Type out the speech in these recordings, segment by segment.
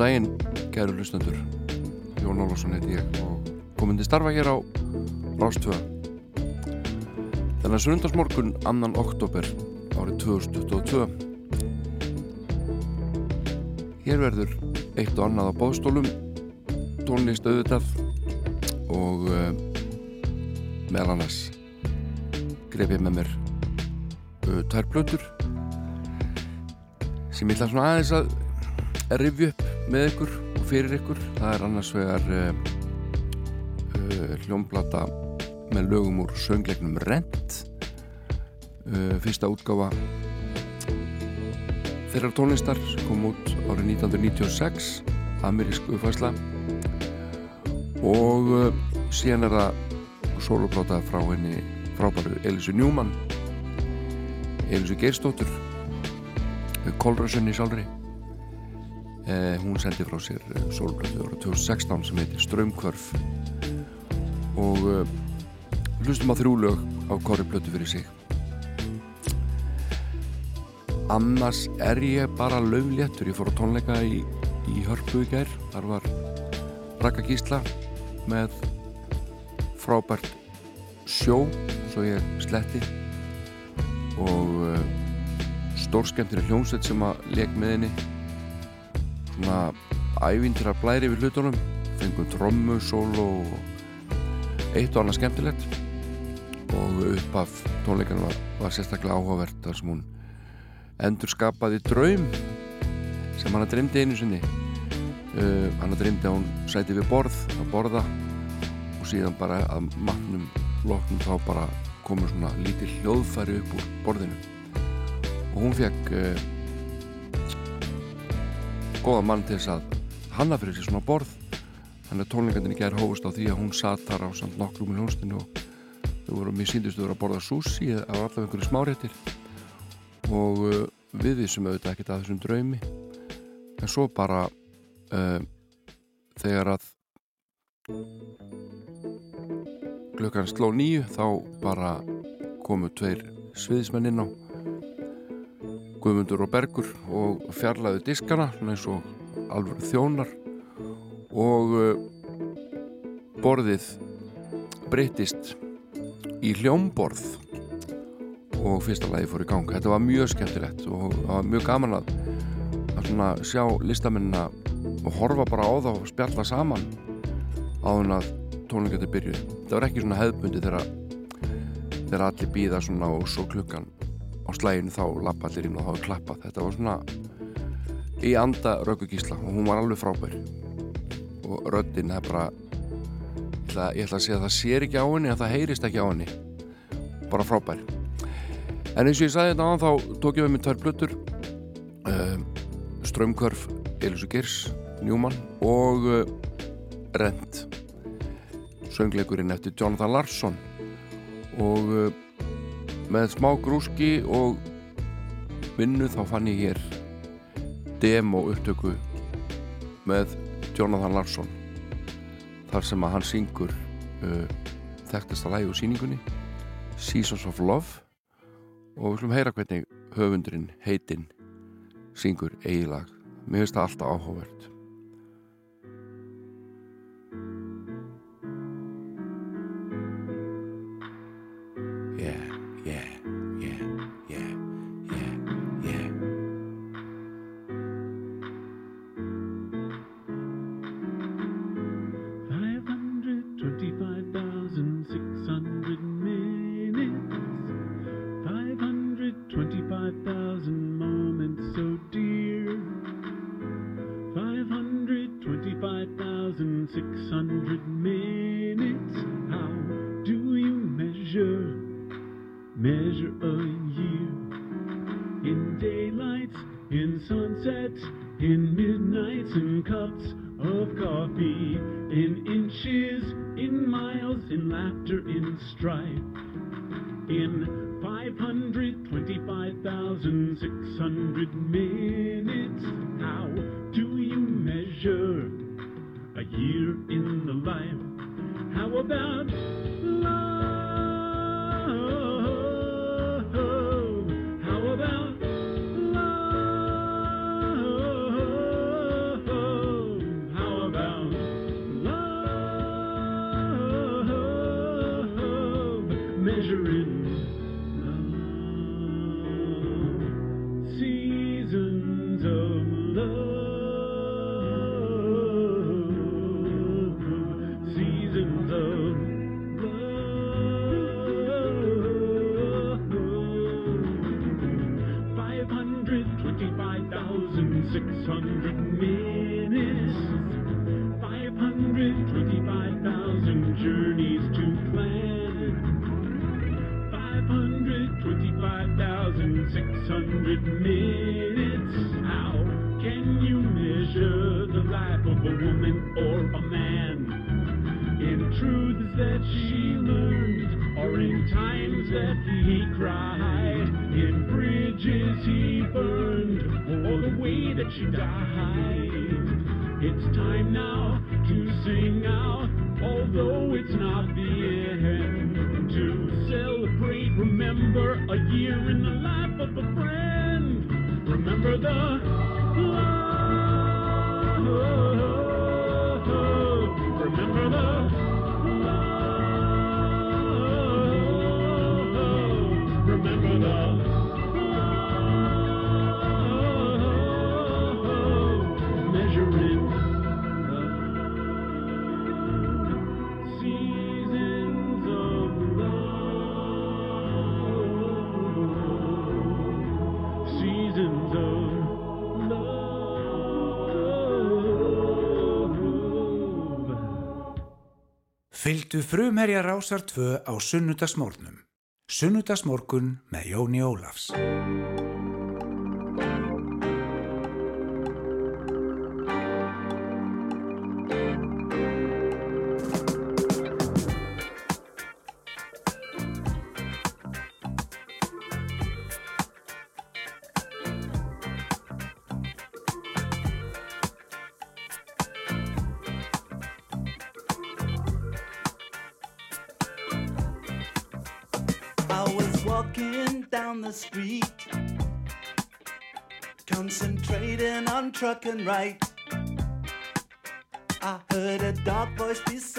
Góðan daginn, kæru hlustendur. Jón Ólafsson heiti ég og komandi starfa hér á Rástvöða. Þennan sundarsmorgun, annan oktober árið 2022. Hér verður eitt og annað á bóðstólum, tónlist auðvitað og uh, meðal annars gref ég með mér uh, tvær blötur sem ég ætla svona aðeins að rifju upp með ykkur og fyrir ykkur. Það er annars vegar uh, uh, hljómblata með lögum úr söngleiknum Rent. Uh, fyrsta útgáfa þeirra tónlistar kom út árið 1996 amerísk uppfæsla og síðan er það soloplata frá henni frábæru Elísu Njúmann Elísu Geirstóttur Kolrössunni sjálfri eh, hún sendi frá sér soloplatu ára 2016 sem heitir Strömkvörf og eh, hlustum á þrjúlög á kori plötu fyrir sig. Annars er ég bara löfléttur ég fór á tónleika í, í Hörpu í gær. Þar var Raka Gísla með frábært sjó svo ég sletti. Og uh, stórskemtir hljómsveit sem að leik með henni svona ævindir að blæri við hlutunum. Fengum trommu, solo og eitt og annað skemmtilegt. Og upp af tónleikan var, var sérstaklega áhugavert þar sem hún endur skapaði draum sem hann að dreymdi einu sinni. Uh, hann að dreymdi að hún sæti við borð að borða. Og síðan bara að mannum loknum þá bara komur svona lítið hljóðfæri upp úr borðinu. Og hún fekk uh, góða mann til þess að hanna fyrir sér svona borð. Þannig að tónleikandinni gerð hófust á því að hún satt þar á samt nokkrum í hljónstinu og þau voru mér síndustuður að borða sushi á allaveg einhverju smáréttir. Og uh, við vissum auðvitað ekkert að þessum draumi. En svo bara uh, þegar að klukkan sló nýju þá bara komu tveir sviðismennin á Guðmundur og Bergur og fjarlæðu diskana eins og alveg þjónar. Og uh, borðið breytist í hljómborð. Og fyrsta lagi fór í gang. Þetta var mjög skemmtilegt og það var mjög gaman að, að sjá listamennina og horfa bara á það og spjalla saman á þann að tónleikandi byrjuð það var ekki svona hefðbundi þegar allir býða svona og svo klukkan á slæginu þá lappa allir inn og þá er klappað. Þetta var svona í anda Röggu Gísla og hún var alveg frábær. Og röddinn er bara ég ætla, ég ætla að segja að það sér ekki á henni en það heyrist ekki á henni. Bara frábær. En eins og ég sagði þetta á hann þá tók ég við mér tvær blöttur uh, Strömkörf Elísu Girs Njúmann og uh, Rent. Söngleikurinn eftir Jonathan Larsson. Og uh, með smá grúski og vinnu þá fann ég hér demo upptöku með Jonathan Larsson þar sem að hann syngur uh, þekktast að lægu síningunni Seasons of Love. Og við slum heyra hvernig höfundurinn heitinn syngur eigilag mér finnst það alltaf áhugavert. Yeah. misery Fylgdu frumherja rásar 2 á sunnudagsmórnum. Sunnudagsmórkun með Jóni Ólafs.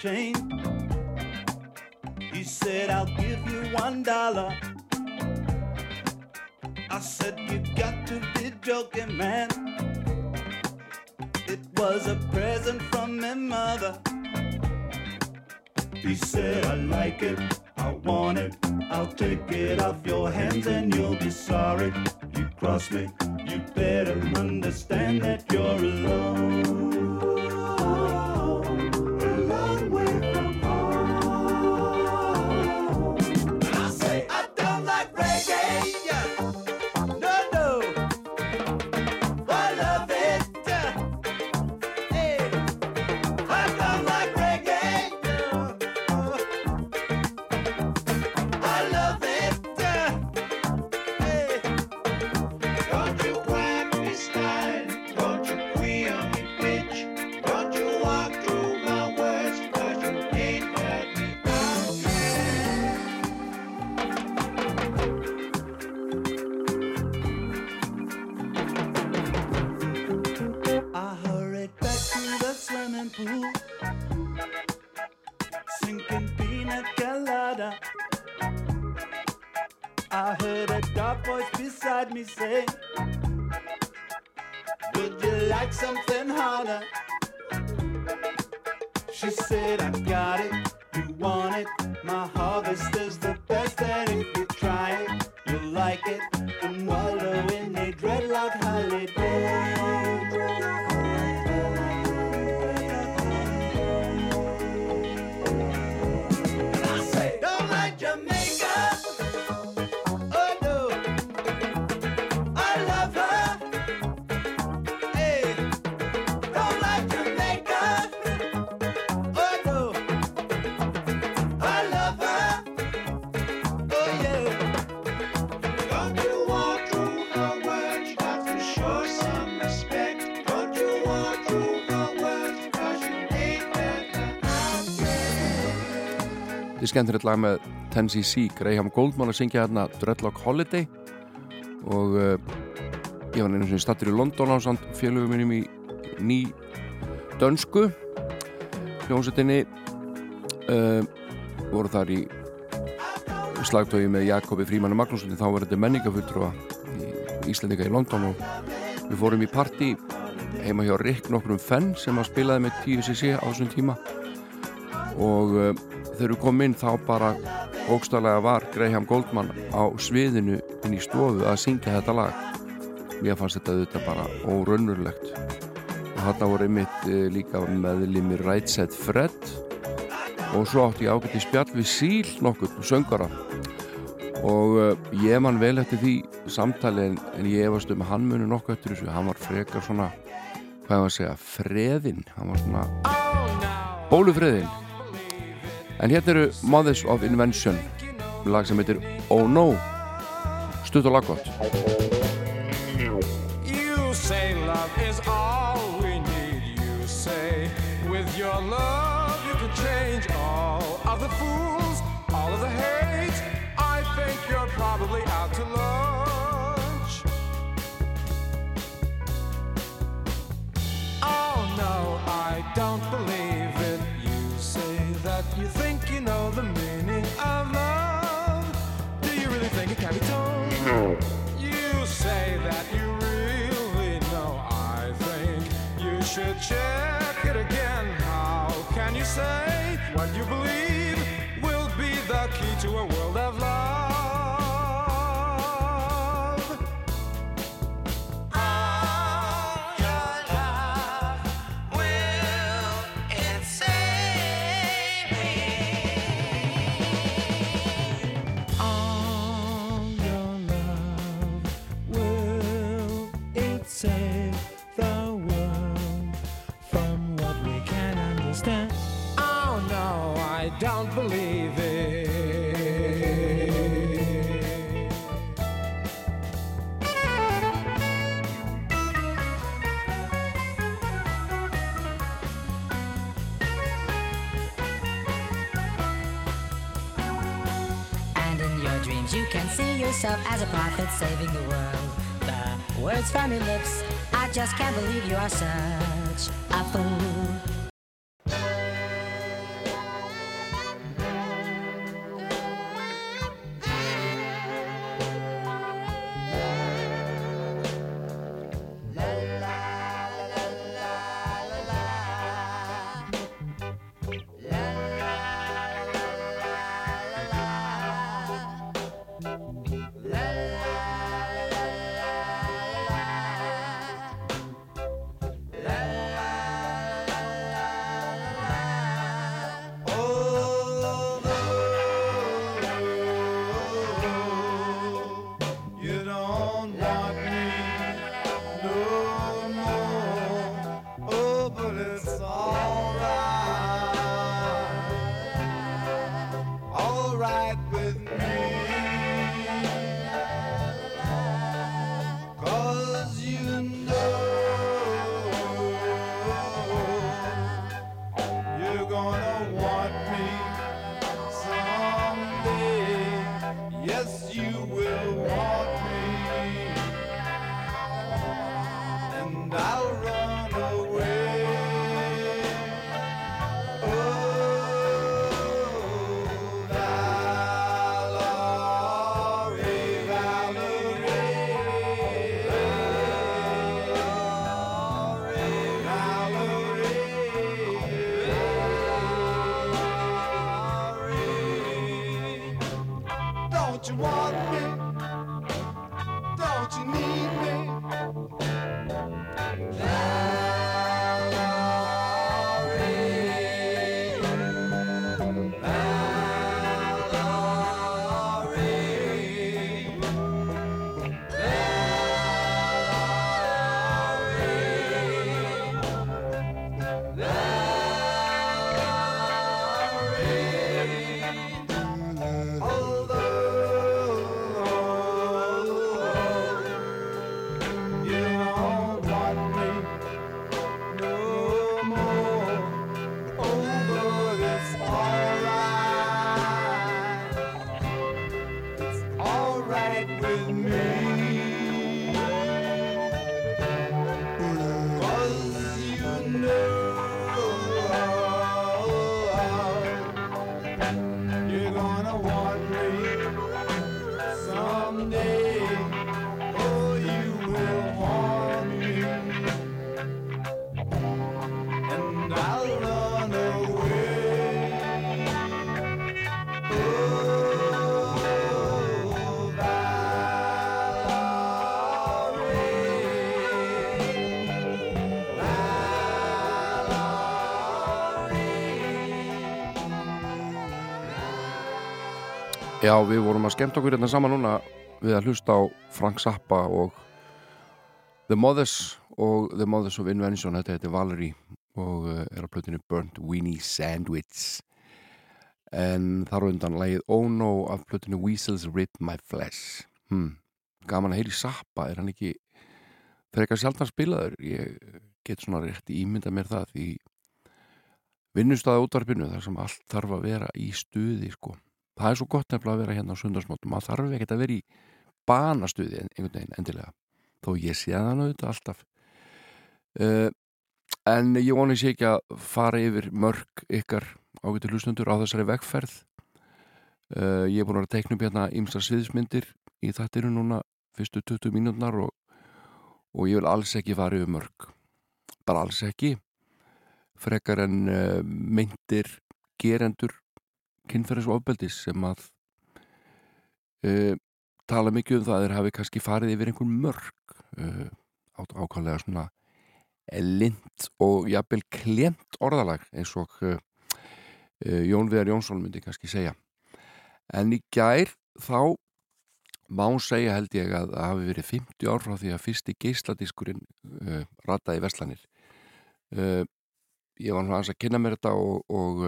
Chain. He said, I'll give you one dollar. I said, You got to be joking, man. It was a present from my mother. He said, I like it, I want it. I'll take it off your hands and you'll be sorry. You cross me, Er skemmtilegt lag með Tennessee C, Graham Goldman að syngja hérna Dreadlock Holiday. Og uh, ég var einu sem stattur í London á samt félögum minnum í ný dönsku. Hljómsettinni uh, voru þar í slagtögi með Jakobi Fríman og Magnússon þá var þetta menningafulltrúa í Íslandika í London og við fórum í party heima hjá Rick nokkrum fenn sem að spilaði með TVCC á þessum tíma. Og uh, þegar við komum inn þá bara ógstæðlega var Graham Goldman á sviðinu inn í stofu að syngja þetta lag. Mér fannst þetta auðvitað bara óraunurlegt og þarna voru einmitt uh, líka meðlimi Right Said Fred. Og svo átti ég ágætti spjall við Síl nokkur, söngara og uh, ég man vel eftir því samtali en, en ég efast um hann muni nokkuð eftir þessu, hann var frekar svona hvað ég var að segja, freðinn. Hann var svona bólufreðinn en hérna eru Mothers of Invention lag sem heitir Oh No stutt og laggott You say love is all we need. You say with your love you can change all of the fools, all of the hate. I think you're probably out to lunch. Prophet saving the world. The words from your lips, I just can't believe you are such a fool. and I'll Já, við vorum að skemmta okkur hérna saman núna við að hlusta á Frank Zappa og The Mothers og The Mothers of Invention. Þetta heitir Valerie og uh, er á plötinu Burnt Weenie Sandwich. En þar undan lagið Oh No af plötinu Weasels Rip My Flesh. Hmm. gaman að heyri Zappa. Er hann ekki frekar sjaldan spilaður? Ég get svona rétt ímynda mér það því vinnustæða útvarpinu þar sem allt þarf að vera í stuði sko það er svo gott nefnilega að vera hérna á sundarsmótum maður þarf ekkert að vera í banastuði einhvern veginn endilega þó ég sé það auðvitað alltaf. Uh, en ég voni sé ekki að fara yfir mörg ykkar ágættu hlustundur á þessari vegferð. Uh, ég er búin að teikna upp hérna ímsa sviðismyndir í þættinu núna fyrstu 20 mínútnar og, og ég vil alls ekki fara yfir mörg bara alls ekki. Frekar en uh, myndir gerendur kynferðis og ofbeldis sem að uh, tala mikið um það að þeir hafi kannski farið yfir einhvern mörg uh, ákvæmlega svona lind og jafnvel klent orðalag eins og uh, uh, Jón Viðar Jónsson myndi kannski segja. En í gær þá má segja held ég að það hafi verið 50 ár frá því að fyrsti geisladiskurinn uh, rataði verslanir. Uh, ég var hann að kynna mér þetta og, og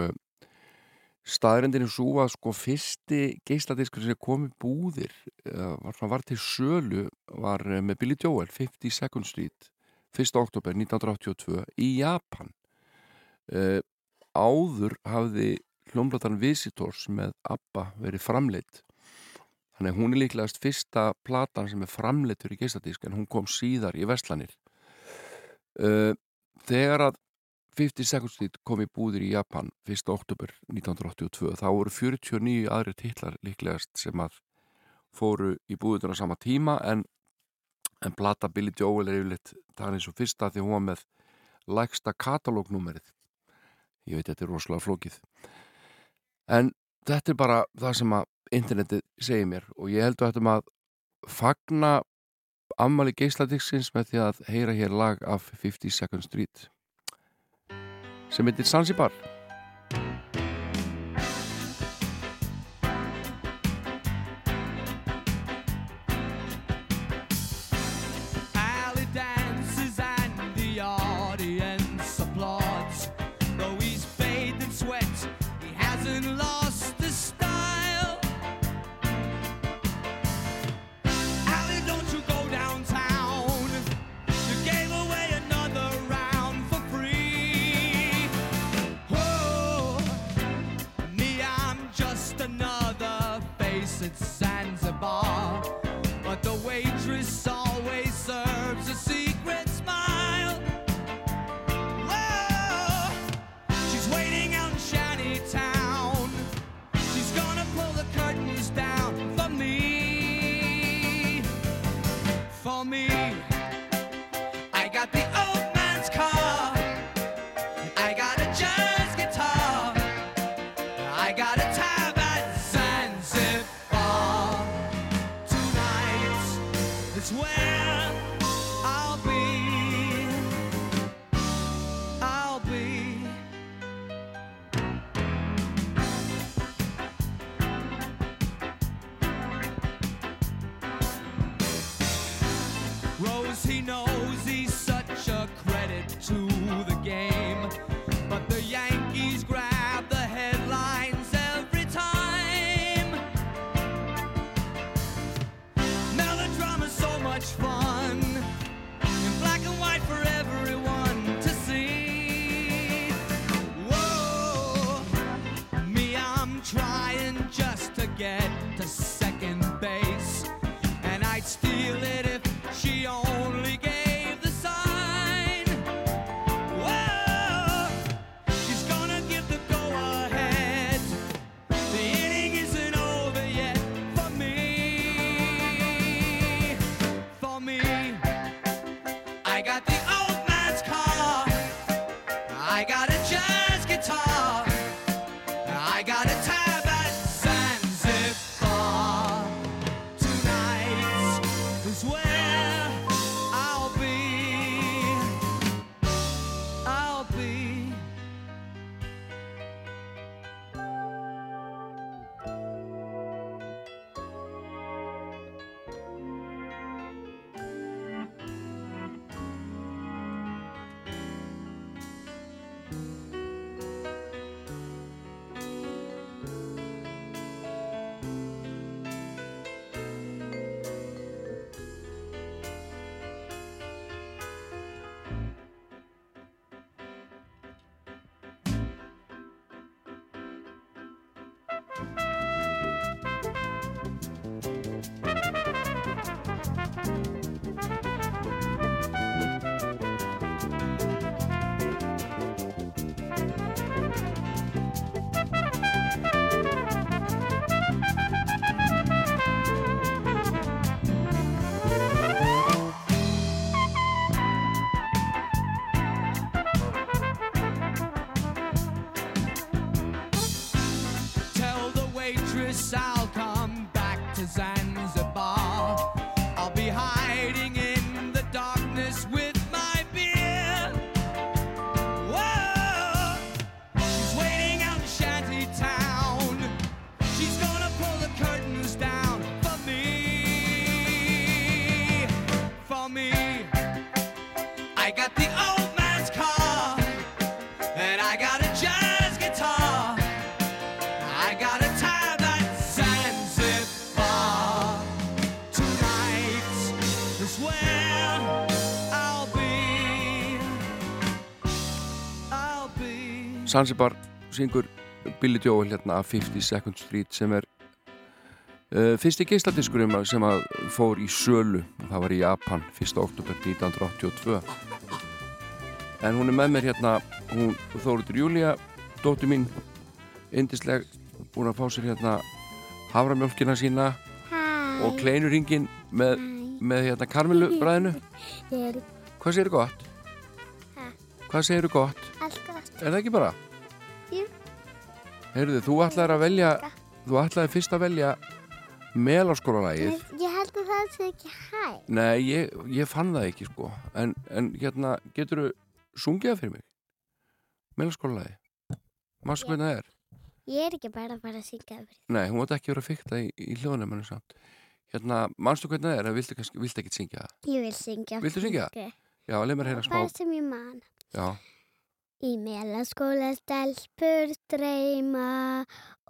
staðrendinu svo að sko fyrsti geisladiskur sem kom í búðir uh, var, var til sölu var uh, með Billy Joel 50 Second Street 1. oktober 1982 í Japan uh, áður hafði hljómblatan Visitors með ABBA verið framleitt þannig hún er líklegast fyrsta platan sem er framleittur í geisladísk en hún kom síðar í Vestlanir uh, þegar að 50 Seconds Street kom í búðir í Japan 1. oktober 1982 þá voru 49 aðri titlar líklegast sem að fóru í búðunar á sama tíma en, en plata Billy Joel er yfirleitt það eins og fyrsta því hún var með lægsta katalógnúmerið ég veit þetta er rosalega flókið. En þetta er bara það sem að internetið segir mér og ég held að þetta að fagna ammali geisladiksins með því að heyra hér lag af 50 Second Street sem heitir Zanzibar me, be. Zanzibar syngur Billy Joel hérna af 50 Second Street sem er uh, fyrsti geisladiskurinn sem að fór í sölu það var í Japan 1. oktober 1982 en hún er með mér hérna hún Þóruður Júlia dóttur mín indisleg búin að fá sér hérna haframjólkina sína Hæ. og kleinuringin með, með hérna karmilu bræðinu Ég er hvað segir gott? Ha? hvað segir gott? allt gott. Er það ekki bara? Jú. Heyrðu, þú ætlaðir að velja þú ætlaðir fyrst að velja melaskólalægið Ég, held að það sé ekki hæ. Nei, ég, ég fann það ekki sko en, en hérna, getur þú sungið það fyrir mig? Melaskólalægið Mástu hvernig það er? Ég er ekki bara að fara að syngja það fyrir. Nei, hún mátti ekki vera fykta í, í hljóðnum samt Hérna, manstu hvernig það er? eða Viltu, viltu ekki syngja það? Ég vil syngja. Viltu syngja? fyrir. Já, leið mér að heyra smá Það sem ég man. Já, Í melaskóla stelpur streyma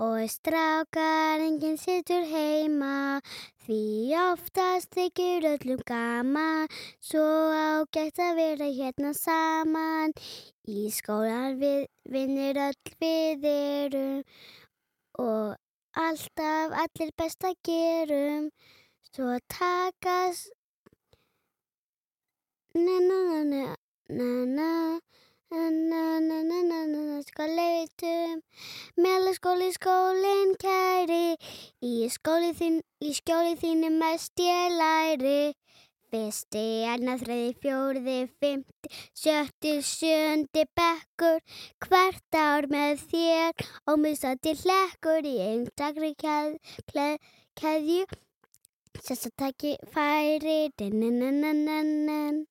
og strákar enginn situr heima. Því oftast þykir öllum gaman svo ágætt að vera hérna saman. Í skólan við vinnir öll við erum og alltaf allir best að gerum. Svo takast na na na na na na Na, na, na, na, na, na, na, skal leitum Melaskóli skólinn kæri Í skóli þín, í skjóli þínu mest ég læri Fyrsti, annað, þriði, fjóriði, fymti, sjötti, sjöndi bekkur Hvert ár með þér og misandi hlekkur í einstakri keð, keð, keðju Sessatæki færi, dinninninninninnin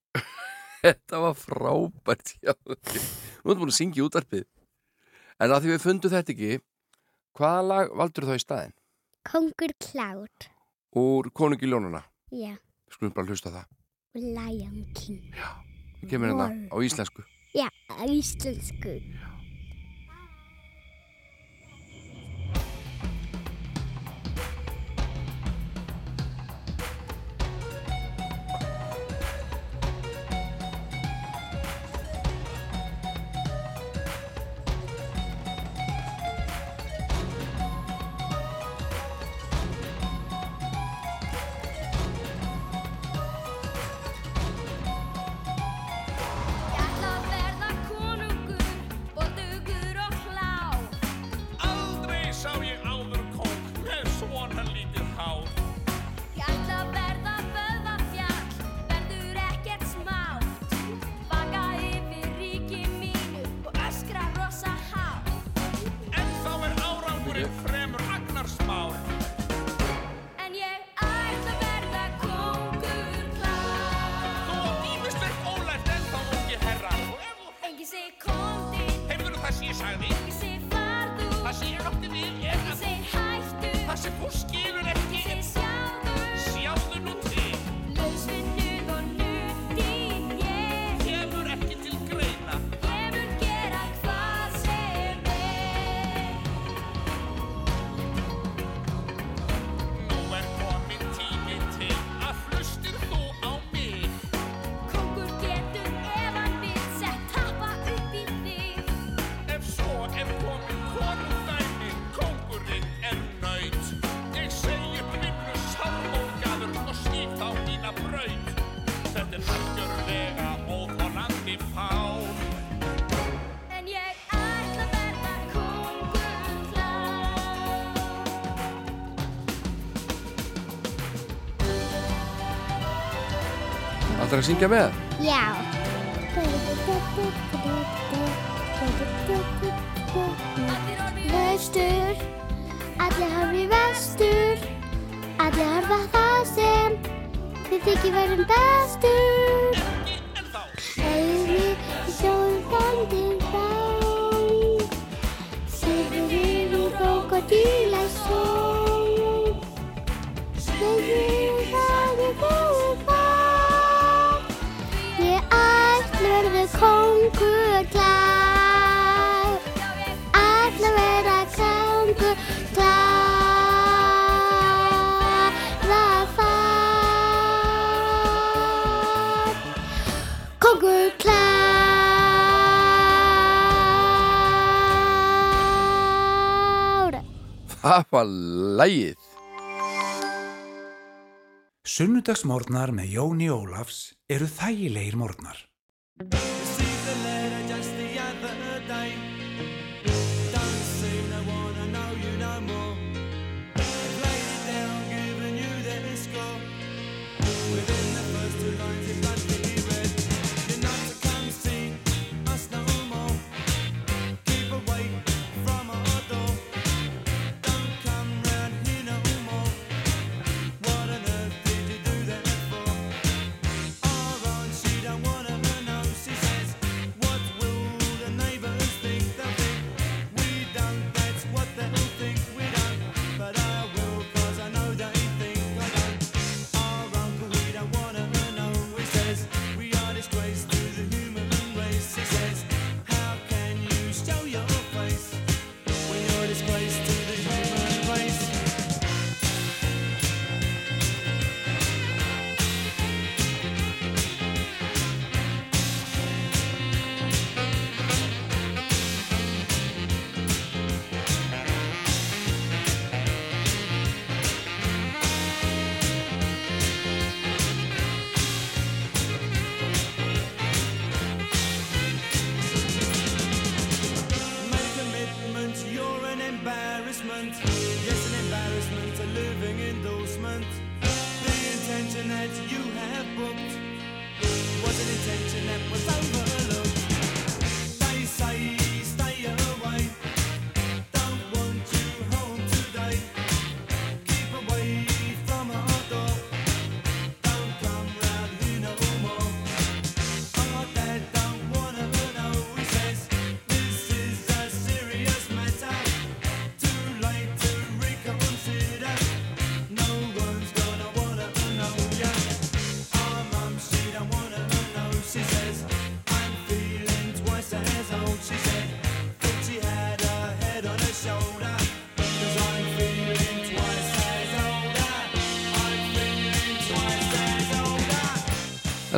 þetta var frábært já. Nú erum búin að syngja útarpið En að því við fundum þetta ekki hvaða lag valdur þá í staðinn? Kongur klár. Úr Konungi Ljónuna Já, Við skulum bara hlusta það. Og Lion King. Það kemur hérna á íslensku. Já, á íslensku. Ég að syngja með? Já. Vestur. Allir horfi vestur. Allir horfa það sem Þið þykir verðum bestur. Eigi í sjóðum fandinn þá Sifur yfir bók og dýla Það var lægið. Sunnudagsmorgnar með Jóni Ólafs eru þægilegir morgnar.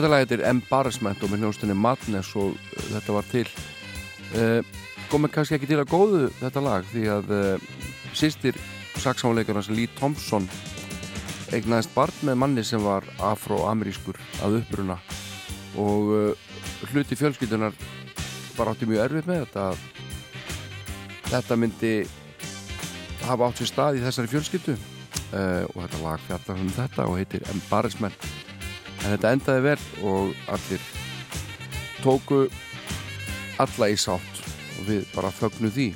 Þetta lag heitir Embarrassment og með hljónstunni Madness og uh, þetta var til. Uh, komið kannski ekki til að góðu þetta lag því að uh, sýstir saksáleikarnas Lee Thompson eignaðist barn með manni sem var afro-amerískur að uppruna og hluti fjölskyldunar bara átti mjög erfið með þetta þetta myndi hafa átt sér stað í þessari fjölskyldu. Og þetta lag fjallar um þetta og heitir Embarrassment en þetta endaði vel og allir tóku alla í sátt og við bara fögnu því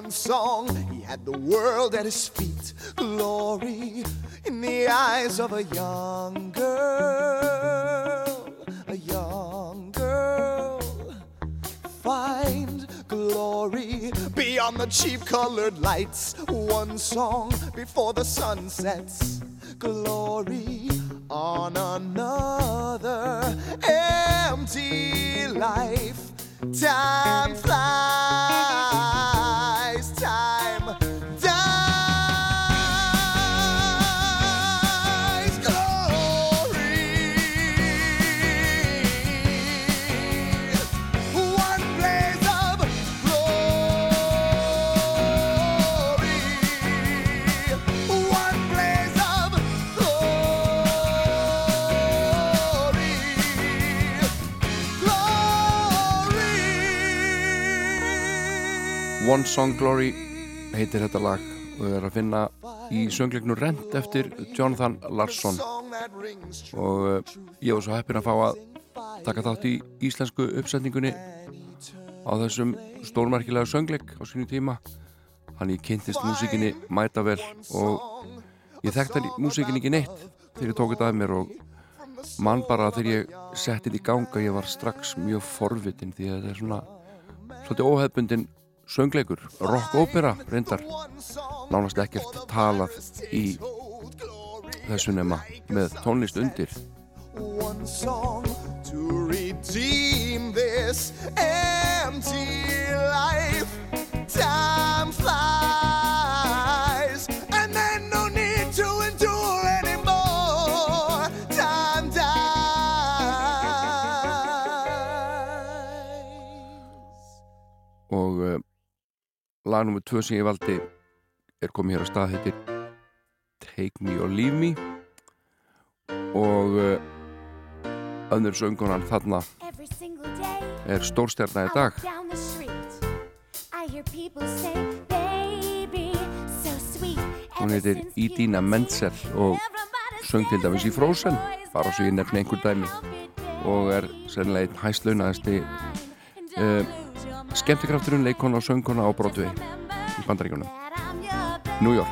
One song, he had the world at his feet. Glory in the eyes of a young girl, a young girl. Find glory beyond the cheap colored lights. One song before the sun sets. Glory on another empty life. Time flies. One Song Glory heitir þetta lag og er að finna í söngleiknu Rent eftir Jonathan Larsson. Og uh, ég var svo heppin að fá að taka þátt í íslensku uppsetningunni á þessum stórmerkilega söngleik á sínu tíma. Hann ég kynntist músikinni mæta vel og ég þekkti hann músikinni ekki neitt þegar ég tók þetta af mér og mann bara þegar ég setti þetta í ganga ég var strax mjög forvitin því að þetta er svona svolítið óhefbundin söngleikur, rock-ópera reyndar, nánast ekkert talað í þessu nema með tónlist undir one song to redeem this empty life. Time flies, and then no need to endure anymore. Time dies. og uh, lag nummer tvö sem ég valdi er komið hér á stað heitir Take Me or Leave Me. Og uh, önnur söngunan þarna er stórstjarna í dag. hún heitir Idina Menzel og söng til dæmis í Frozen bara svo ég nefni einhver dæmi. og er sennilega einn hæslaunaðasti uh, skemmtikrafturinn leikona og söngkona á Broadway í bandaríkjunum. New York.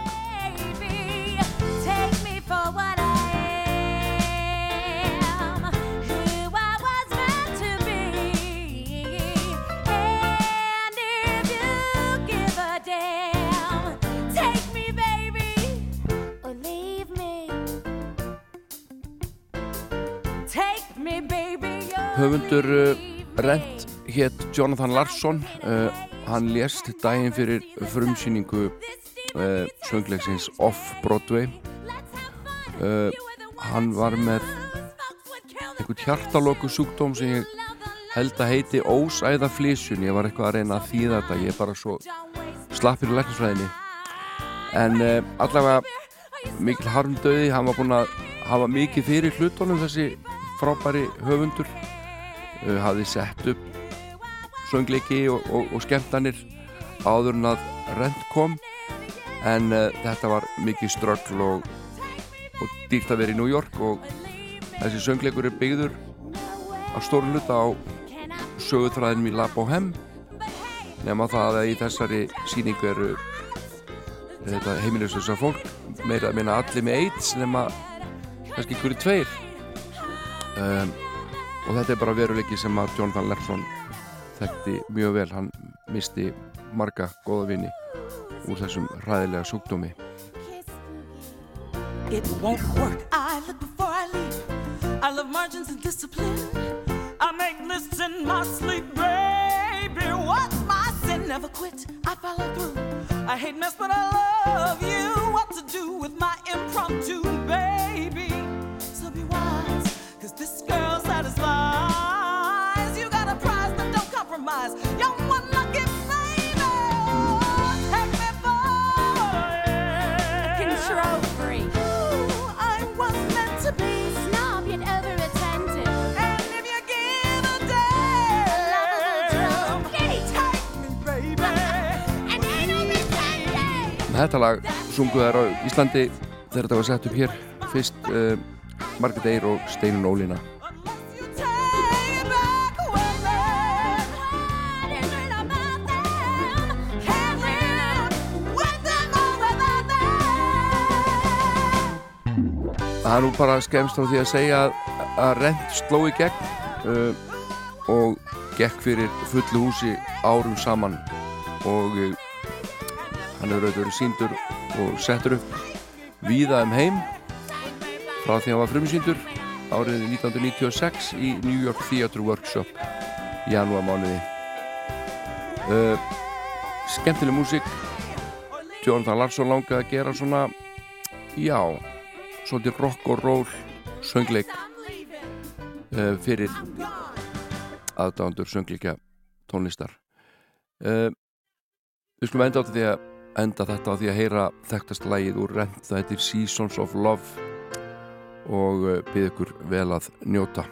Höfundur uh, Rent hétt Jonathan Larsson uh, hann lést daginn fyrir frumsýningu uh, söngleiksins Off-Broadway uh, hann var með einhvern hjartalóku sjúkdóm sem ég held að heiti ósæðaflísun ég var eitthvað að reyna að þýða þetta ég er bara svo slappir í læknisfræðinni. En allavega mikil harmdauði hann var búinn að hafa mikið fyrir hlutunum þessi frábæri höfundur. Hafði sett upp söngleiki og, og, og skemmtanir áður en að rent kom. En uh, þetta var mikið ströggl og, og dýrt að vera í New York og þessi söngleikur er byggður á stórun hluta á sögutræðinum í La Bohème. Nema það að í þessari síningu eru þetta heimilisösa fólk meira að minna allir með AIDS nema kannski ykkur tveir. Um, og þetta er bara veruleiki sem að Jonathan Lepson þekkti mjög vel hann misti marga góða vini úr þessum ræðilega sjúkdómi It won't work. I look before I leave. I love margins and discipline. I make lists in my sleep, baby. What's my sin? Never quit. I follow through. I hate mess, but I love you. What to do with my impromptu, compromise. You're one lucky baby. Take me for. Control freak Ooh, I was meant to be. Snob yet over attentive And if you give a damn, take me, baby. And ain't no pretending Þetta lag sungu þær á Íslandi þegar þetta var sett upp hér fyrst uh, Margrét Eyr og Steinun Ólína Það er nú bara skemmst á því að segja að, að rent sló í gegn uh, og gekk fyrir fullu húsi árum saman. Og uh, hann hefur auðvitað verið síndur og settur upp víða um heim frá því að hann var frumsýndur árið 1996 í New York Theatre Workshop í janúarmánuði. Uh, skemmtileg músík. Jonathan Larsson langaði að gera svona já svolítið rock og roll söngleik uh, fyrir aðdándur söngleika tónlistar. Uh, við skulum enda á því að enda þetta á því að heyra þekktast lagið úr rent það heitir Seasons of Love og byrð ykkur vel að njóta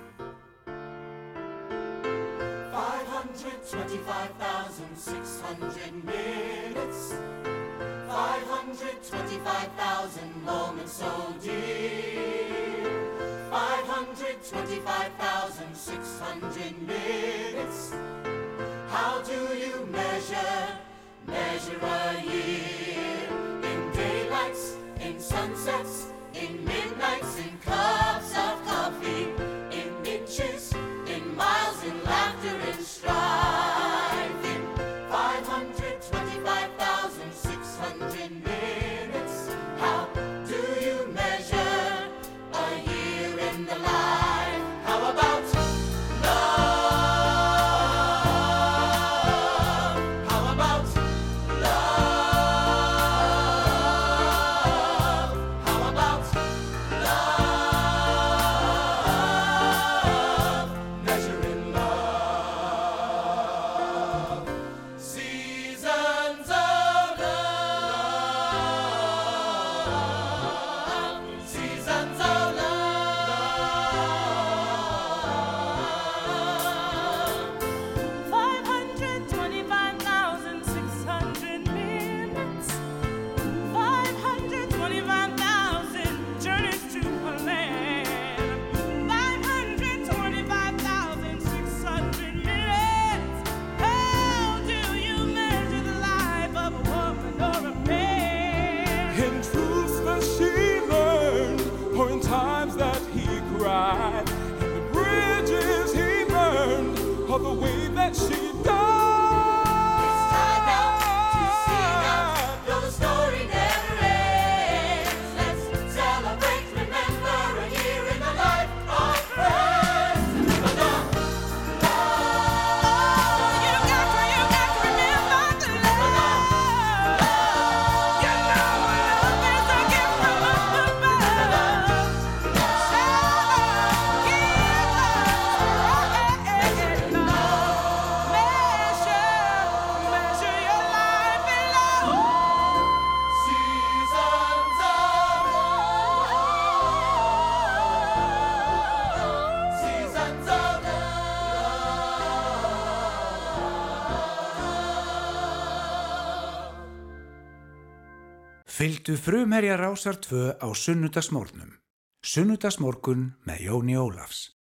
Fyldu frumherja rásar tvö á sunnudagsmórnum. Sunnudagsmórkun með Jóni Ólafs.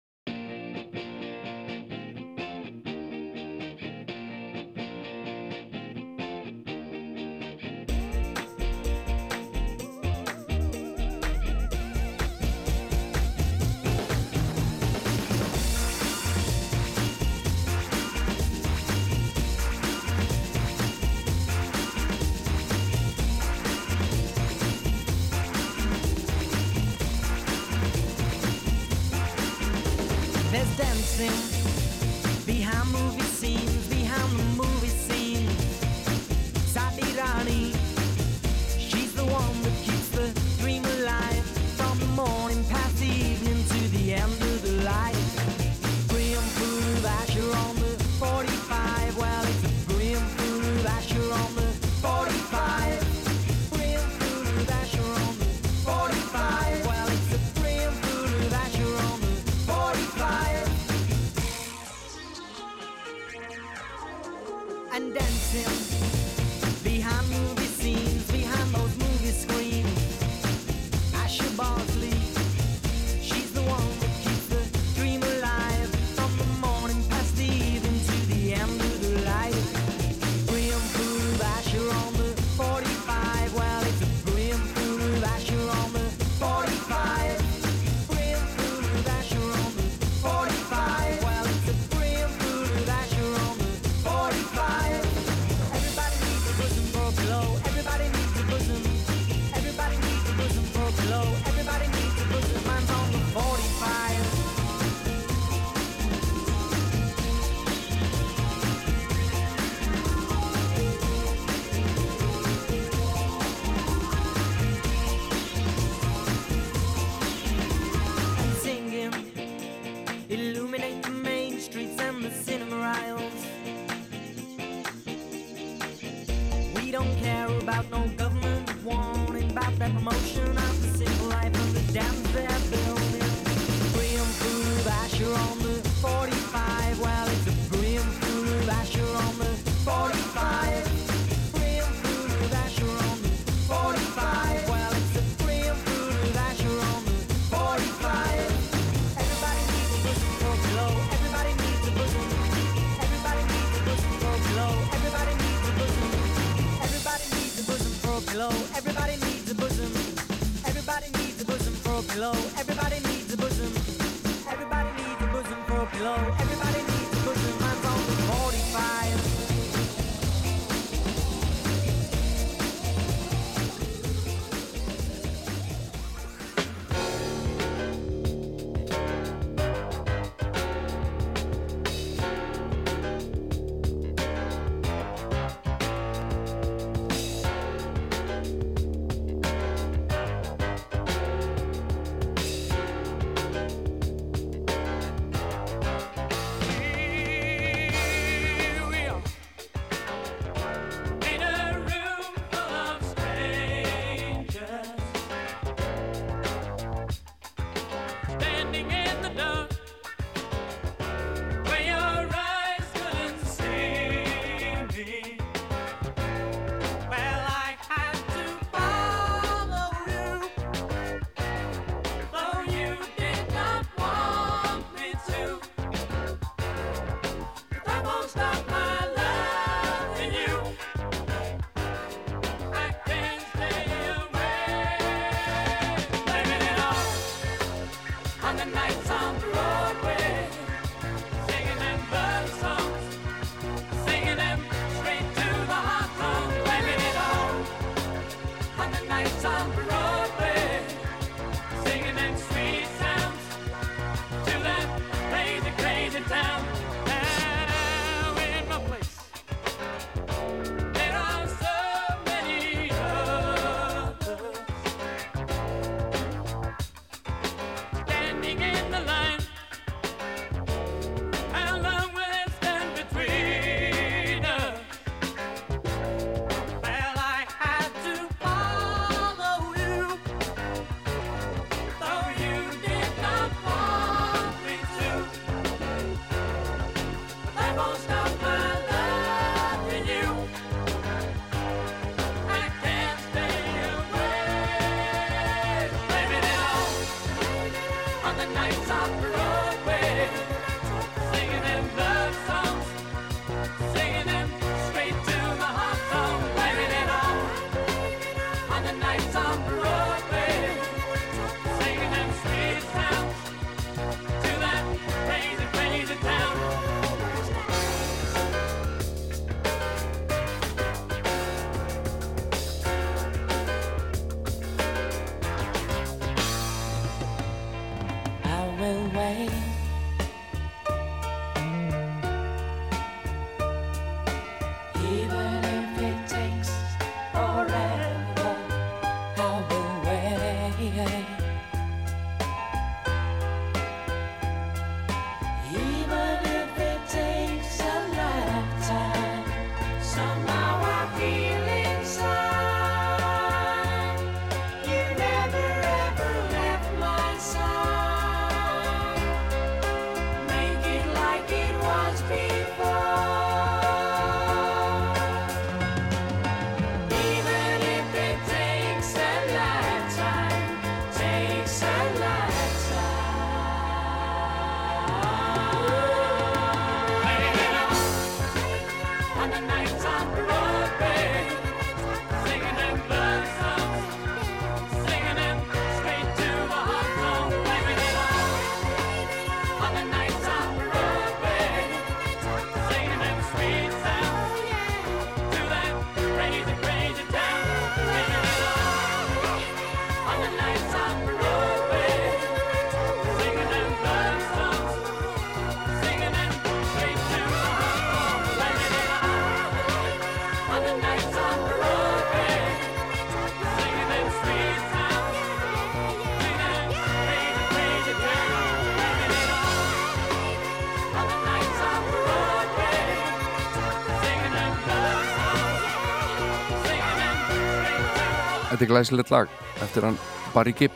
Þetta er glæsilegt lag eftir hann Barry Gibb.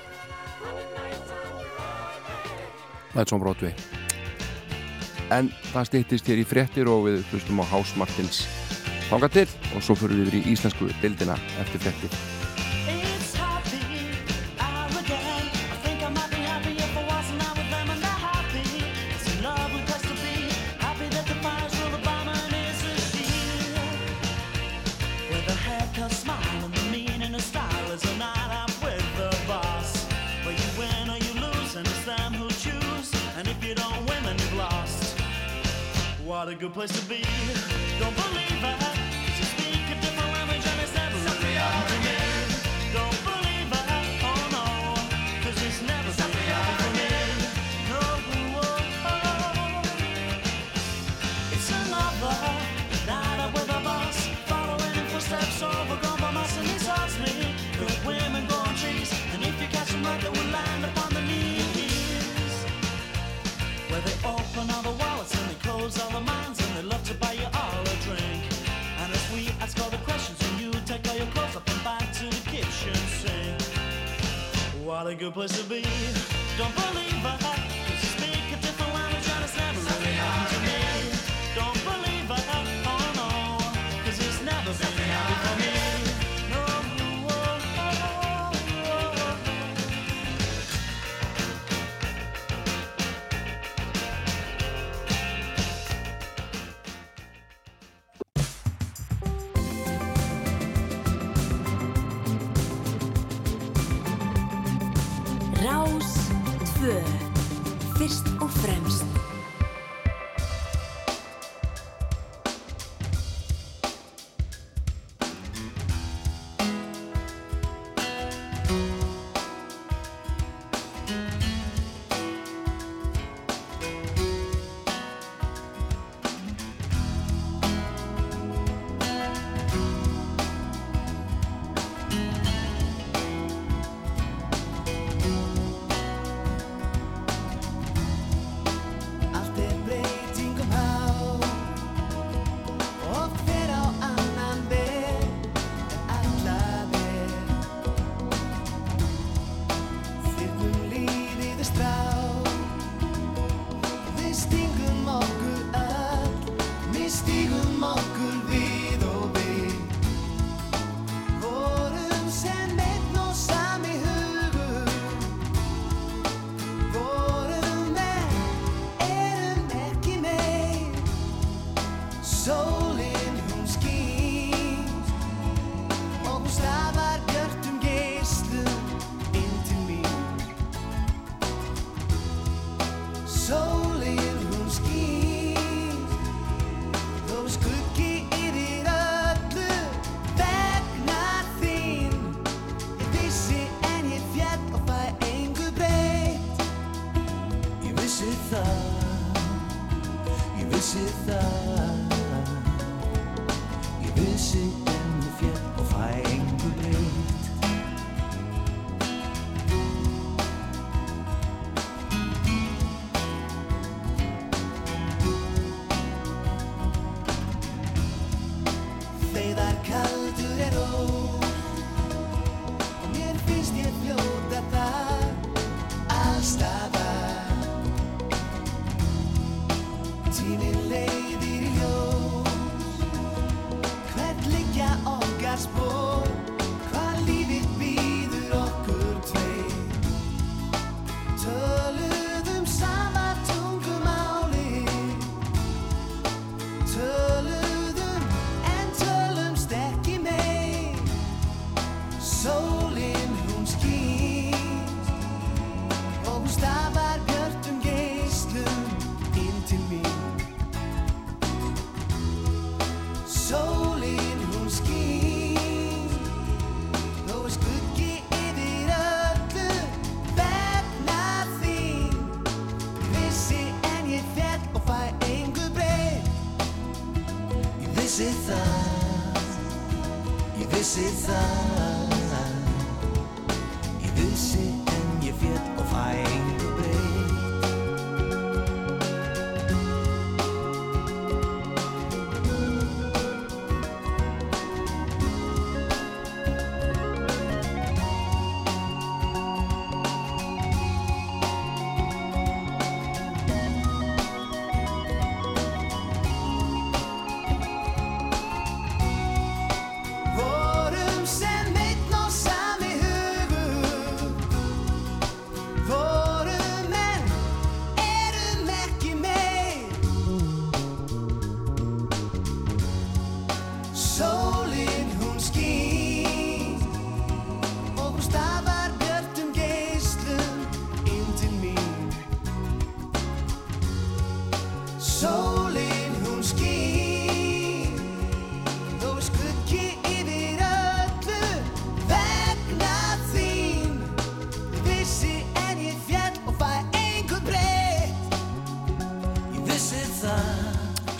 Let's on Broadway. En það stýttist hér í frettir og við hlustum á House Martins. Hanga til og svo fyrir við yfir í íslensku dildina eftir frettir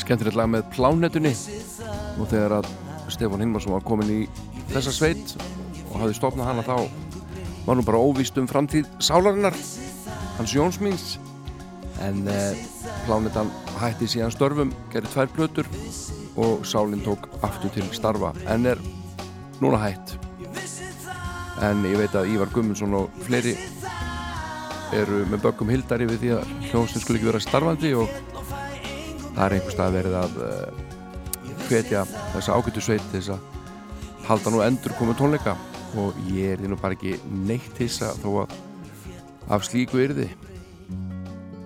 skemmtilegt lag með plánetunni. Og þegar að Stefán Hilmarsson var komin í þessa sveit og hafði stopnað hana þá var nú bara óvíst um framtíð sálarinnar hans Jónsmíns en eh, plánetan hætti síðan störfum gerði tvær plötur og sálinn tók aftur til starfa. En er núna hætt. En ég veit að Ívar Gummundsson og fleiri eru með bökkum hildari við því að hljómsnum skulle ekki vera starfandi og það er einhvers stað verið að uh, hvetja þessa ágættu sveit þess að halda nú endur komið tónleika. Og ég er því nú bara ekki neitt hissa þó að af slíku yrði.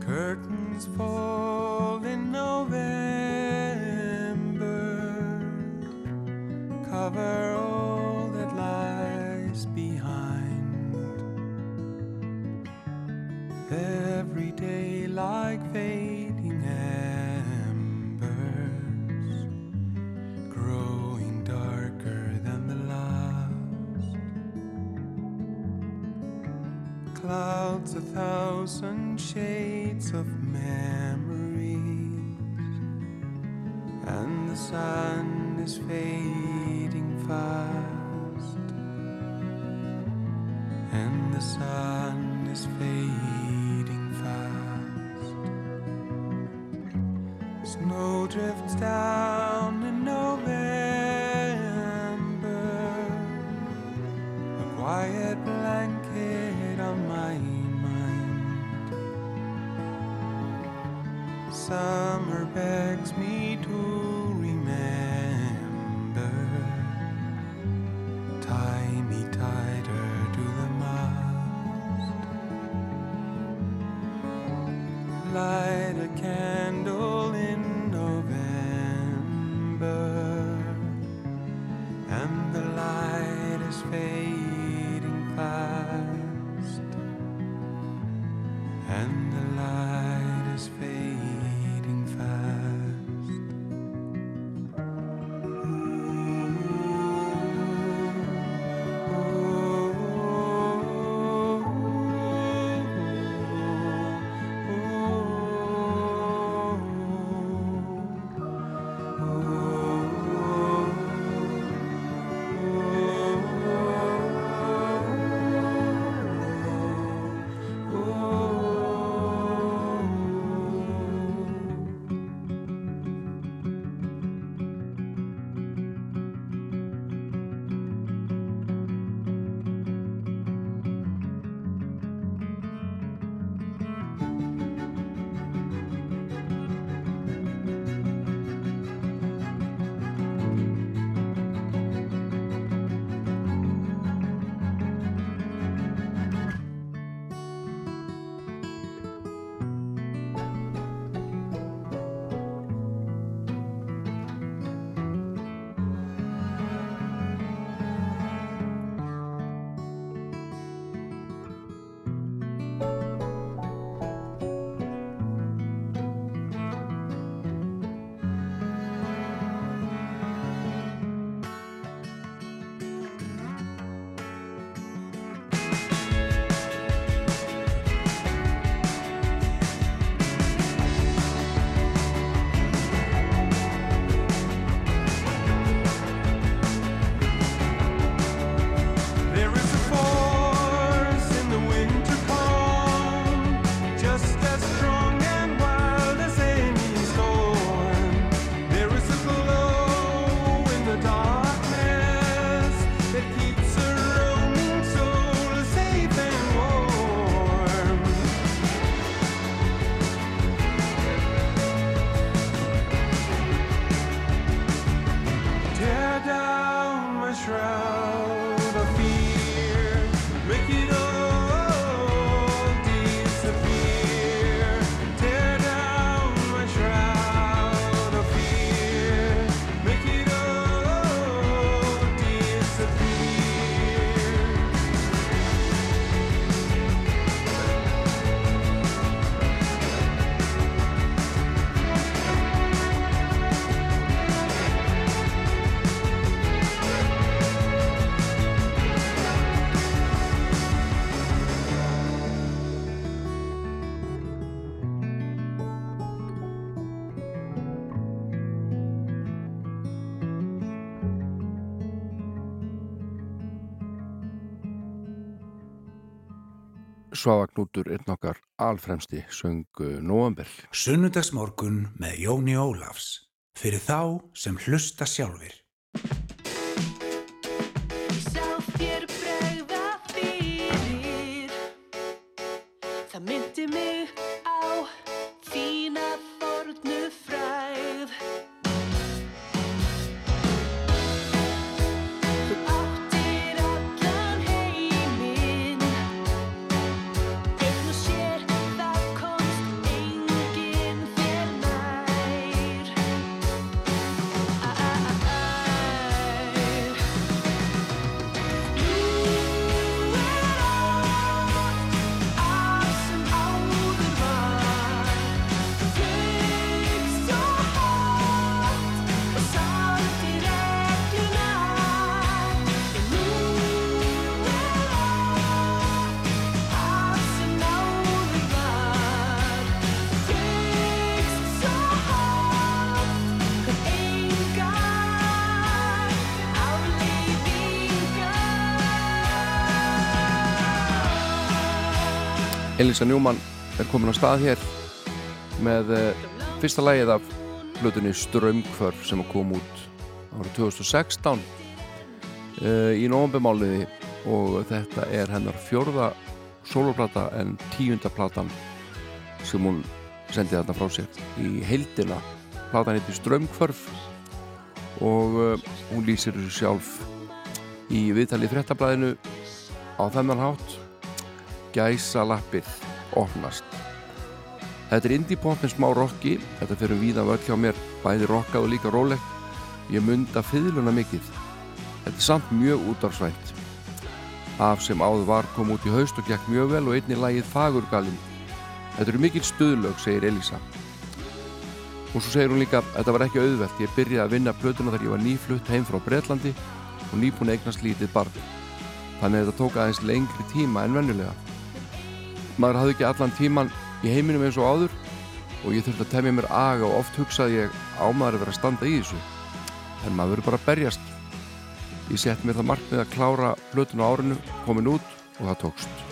Curtains fall in November, cover all that lies behind. Every day like fading Clouds a thousand shades of memories, and the sun is fading fast, and the sun is fading fast. Snow drifts down begs me Svavagnútur einn okkar alfremsti söng Nóamber. Sunnudagsmorgun með Jóni Ólafs. Fyrir þá sem hlusta sjálfir. Elisa Njúmann er komin á stað hér með uh, fyrsta lægið af hlutunni Strömmkvörf sem kom út árið 2016 uh, í nómbemáliði og þetta er hennar fjórða soloplata en tíunda platan sem hún sendi þarna frá sér. Í heildina platan heitir Strömmkvörf og uh, hún lýsir þessu sjálf í viðtalið fréttablaðinu á þennan hátt gæsa lappir opnast. Þetta er indie pop með smá rocki. Þetta fyrir víða völl hjá mér bæði rockað og líka rólegt. Ég munda fiðluna mikið. Þetta er samt mjög útdarsvænt af sem áður var kom út í haust og gekk mjög vel og einni lagið Fagurgalinn. Þetta eru mikil stuðlög, segir Elisa og svo segir hún líka þetta var ekki auðvelt, ég byrjaði að vinna plötuna þegar ég var nýflutt heim frá Bretlandi og nýbúin eignast lítið barn. Þannig að þetta tók aðeins lengri tíma en venjulega maður hafði ekki allan tíman í heiminum eins og áður og ég þurfti að temja mér aga og oft hugsaði ég á maður að vera að standa í þessu? En maður verður bara að berjast. Ég sett mér það markmið að klára plötun á árinu, komin út og það tókst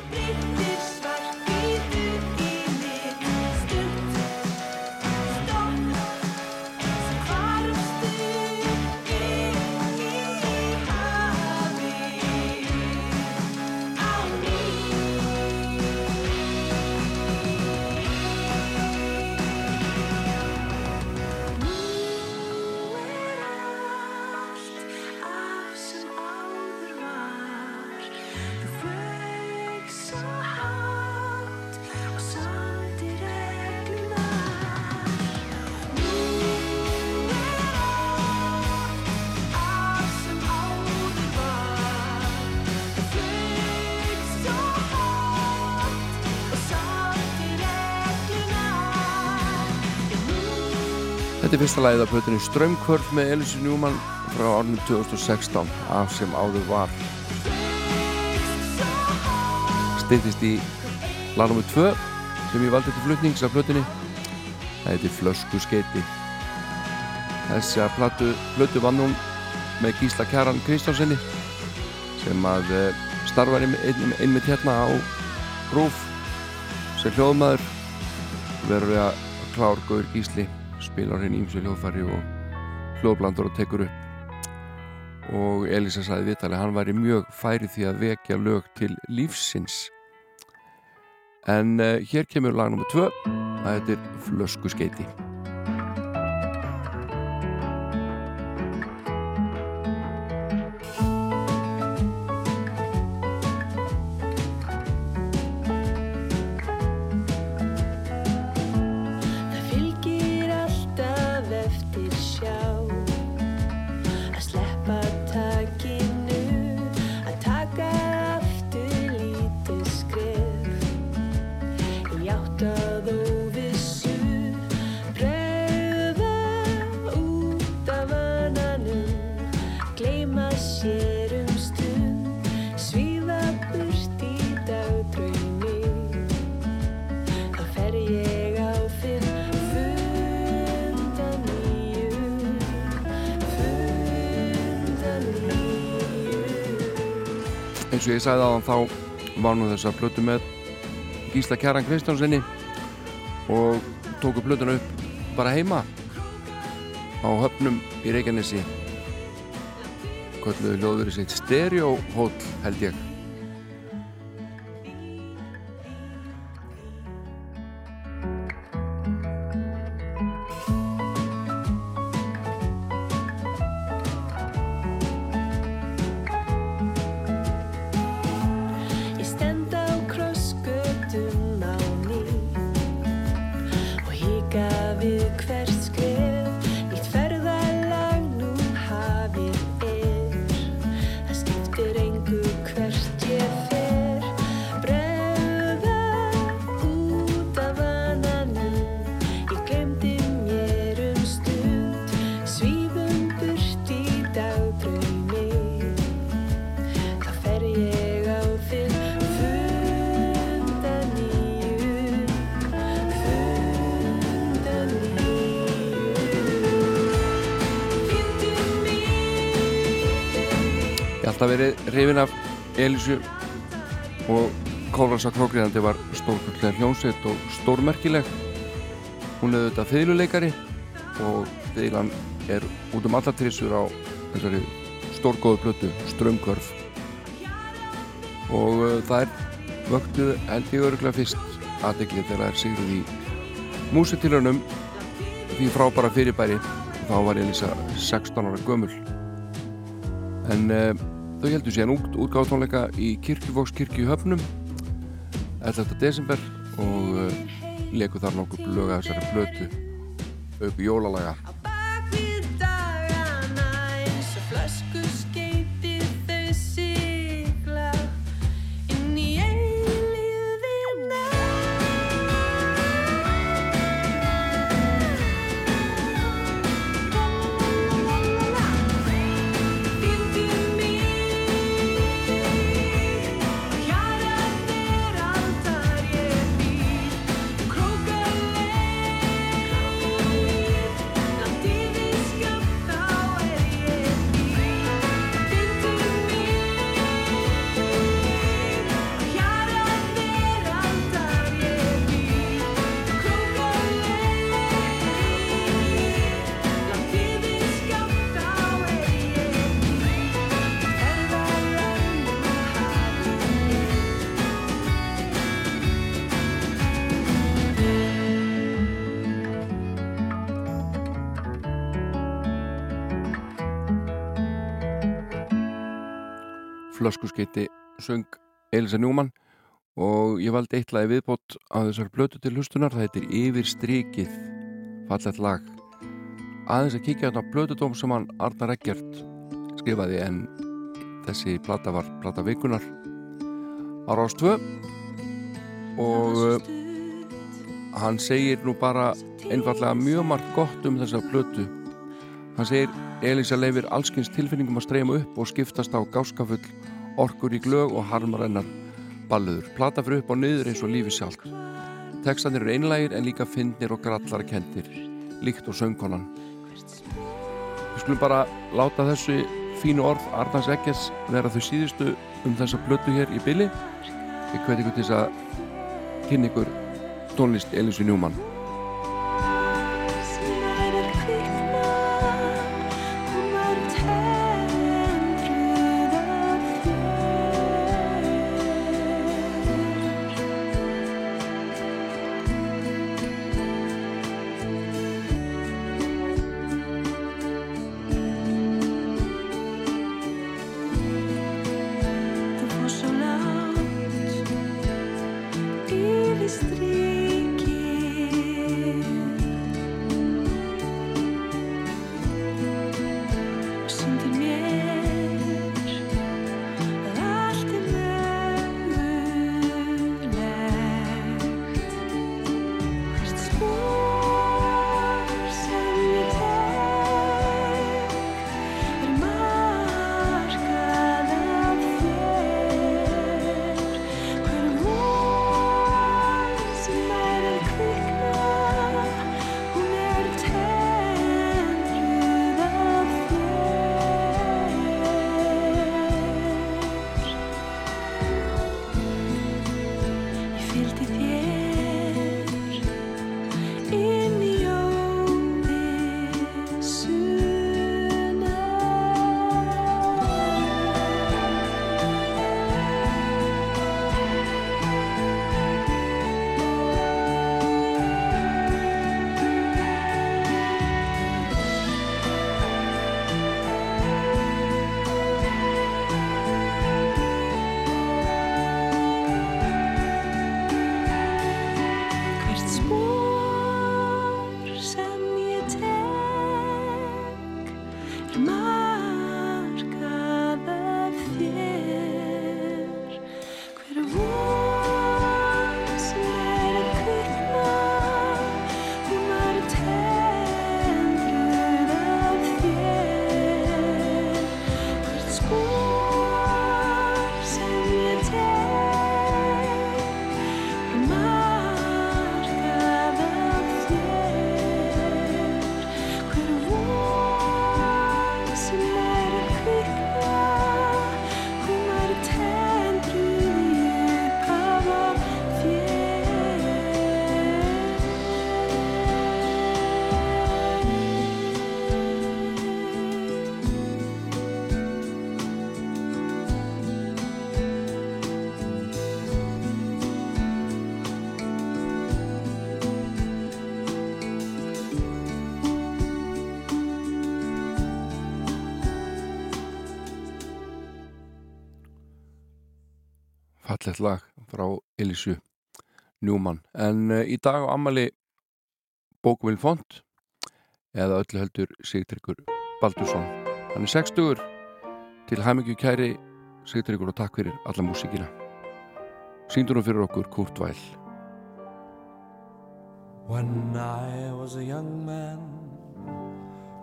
Þetta er fyrsta lagið af plötunni Strömmkvörf með Elise Newman frá árnum 2016 af sem áður var. Styrtist í lag nr. 2 sem ég valdi til flutnings af plötunni. Það heitir Flösku skeiti þessi að plötu, plötu vann hún með Gísla Kjaran Kristjánsenni sem að eh, ein- einmitt hérna á Rúf sem hljóðmaður. Verður að klár Gaur Gísli spilar henni ímsu hljóðfæri og hljóðblandur og tekur upp. Og Elisa sagði viðtalið hann væri mjög færi því að vekja lög til lífsins. En uh, hér kemur lag nr. 2 það heitir Flösku skeiti eins og ég sagði aðan þá var nú þessa plötu með Gísla Kjaran Kristjánsinni og tóku plötuna upp bara heima á höfnum í Reykjanesi. Kölluðu hljóður sitt stereohóll held Ég Kólransa Krókriðandi var stórkvöldlega hljónsveit og stórmerkileg. Hún er auðvitað fiðluleikari og fiðlan er út um alla trissur á þessari stórgóðu plötu strömgörf og uh, það er vöktu held ég örgulega fyrst aðdegli þegar það er sigruð í músitilunum því frábæra fyrirbæri þá var Elísa 16 ára gömul. En uh, þau heldur síðan út útgáðtónleika í Kirkjuvóks kirkju í höfnum 11. desember og uh, leku þar nokkuð löga þessari blötu upp í jólalaga flöskuskeiti söng Elisa Njúmann og ég valdi eitt lagi viðbót á þessar blötu til hlustunar. Það heitir Yfir strikið fallet lag. Aðeins að kíkja á blötudóm sem hann Arnar Eggert skrifaði en þessi plata var plata vikunar á Rástvö og uh, hann segir nú bara einfallega mjög margt gott um þessa blötu hann segir Elisa leifir allskins tilfinningum að streyma upp og skiptast á gáskafull orkur í glög og harmar hennar balluður. Plata fyrir upp og niður eins og lífi sjálf. Tekstanir eru einlægir en líka fyndnir og grallar kentir, líkt og söngkonan. Við skulum bara láta þessu fínu orð Arnars Ekkes vera þau síðustu um þessa blötu hér í byli. Ég hveti ykkur til þess að kynna ykkur tónlist Elísu Njúmann. Fallegt lag frá Elísu Njúmann en uh, í dag á ammali Bókumil Font eða öllu heldur Sigtryggur Baldursson. Hann er 60 til hæmingju kæri Sigtryggur og takk fyrir alla músíkina. Síndur hún fyrir okkur Kurt Weil When I was a young man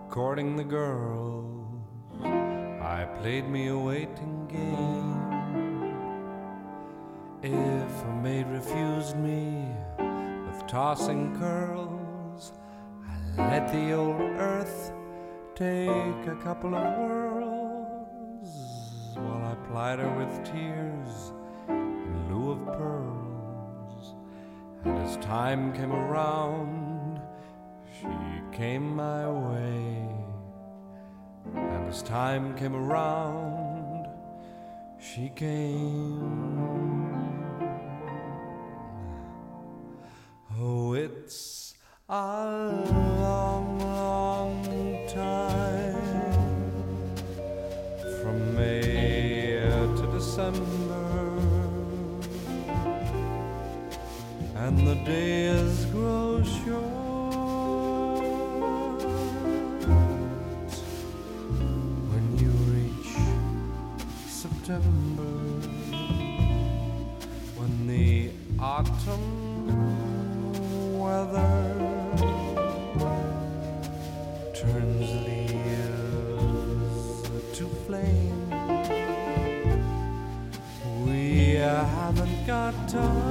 courting the girls, I played me a waiting game. If a maid refused me with tossing curls, I let the old earth take a couple of whirls while I plied her with tears in lieu of pearls. And as time came around, she came my way. And as time came around, she came. Oh, it's a long, long time from May to December. And the days grow short when you reach September when the autumn weather turns leaves to flame. We haven't got time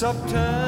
sometimes.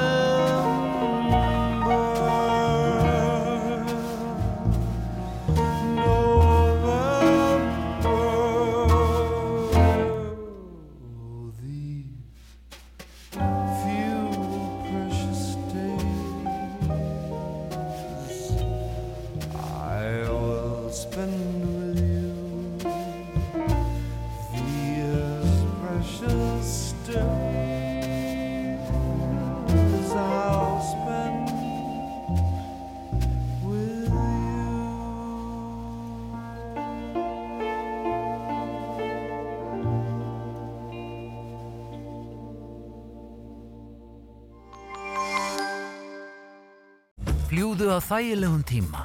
Fljúðu á þægilegum tíma,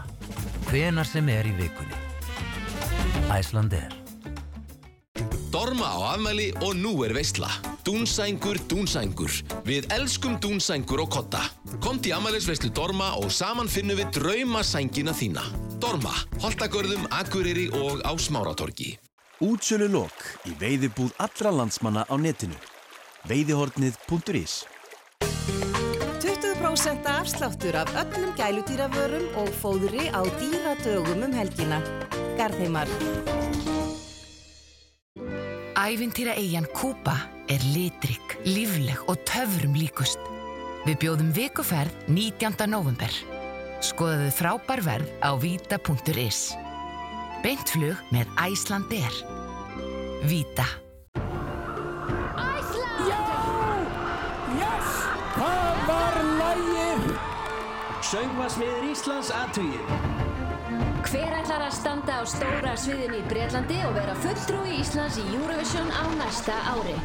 hvenar sem er í vikunni. Æslandir. Dorma á afmæli og nú er veistla. Dúnsængur, dúnsængur. Við elskum dúnsængur og kotta. Komt í afmælisveislu Dorma og saman finnum við drauma sængina þína. Dorma, Holtagörðum, Akureyri og á Smáratorgi. Útsölu lok í veiðibúð allra landsmanna á netinu. veiðihornið.is 20% afsláttur af öllum gæludýravörum og fóðri á dýradögum um helgina. Garðheimar. Ævintýra eigin Kúpa er litrik, lífleg og töfrum líkust. Við bjóðum vikuferð 19. november. Skoðaðu frábær verð á vita.is. Beintflug með Æslandir. Vita. Söngvarsmiður Íslands aðtugið. Hver ætlar að standa á stóra sviðinu í Breitlandi og vera fulltrúi Íslands í Eurovision á næsta ári?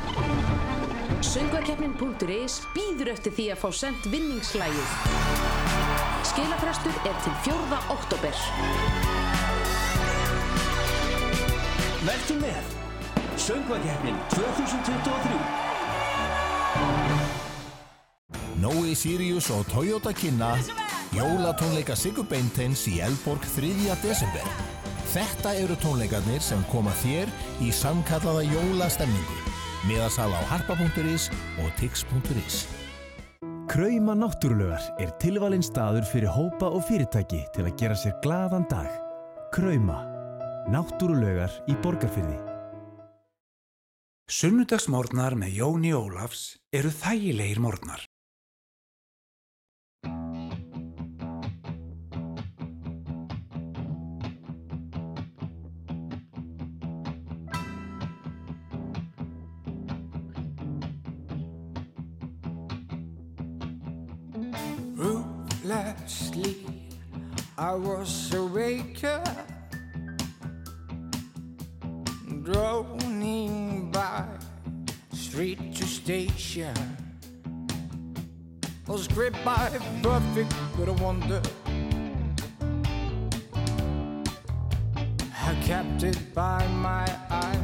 Söngvakeppnin.is býður eftir því að fá sendt vinningslægið. Skilafrestur er til 4. oktober. Vertu með. Söngvakeppnin 2023. Nói Sirius og Toyota kynna Jólatónleika Sigur Beinteins í Elborg 3. desember. Þetta eru tónleikarnir sem koma þér í samkallaða jólastemningu. Miðasala á harpa.is og tix.is. Krauma náttúrulegar er tilvalinn staður fyrir hópa og fyrirtæki til að gera sér glaðan dag. Krauma. Náttúrulegar í borgarfyrði. Sunnudagsmórnar með Jóni Ólafs eru þægilegir mórnar. Ruthlessly, I was a waker, droning by street to station. Was gripped by perfect but little wonder. I kept it by my eyes.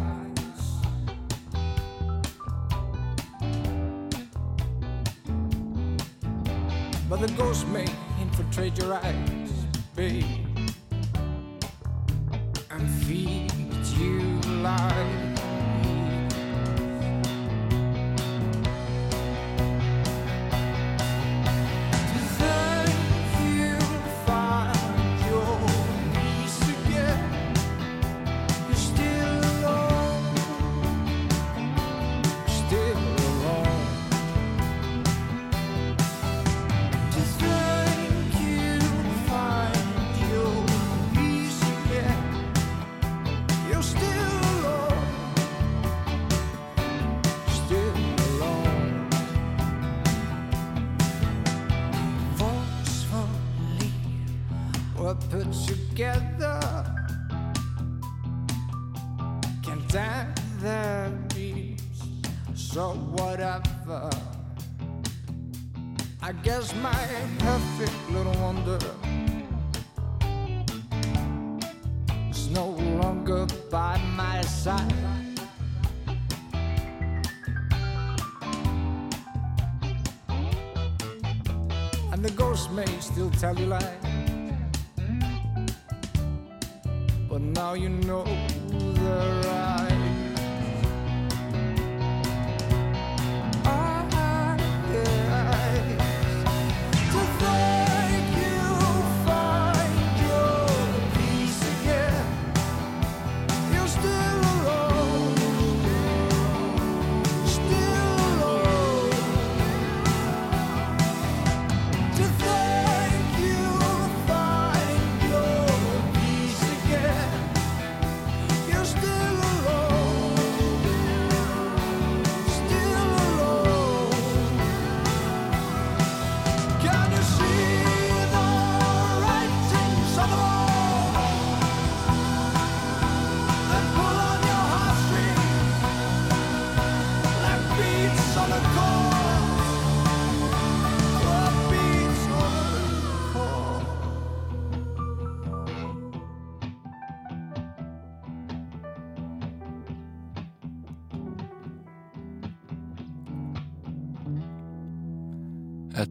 But the ghost may infiltrate your eyes, babe, and feed you lies.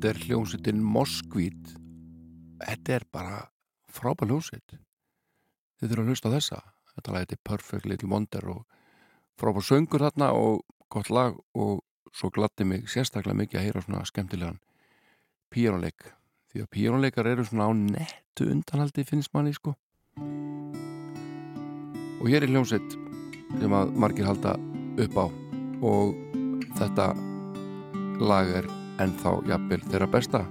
Þetta er hljómsveitin Moskvít. Þetta er bara frábær hljómsveit. Þið þurfum að hlusta þessa. Þetta lag er Perfect Little Wonder og frábær söngur þarna og gott lag og svo gladdi mig sérstaklega mikið að heyra svona skemmtilegan píjónuleik því að píjónuleikar eru svona á nettu undanhaldi finnst manni sko. Og hér er hljómsveit sem að margir halda upp á. Og þetta lag er ennþá jafnvel þeirra besta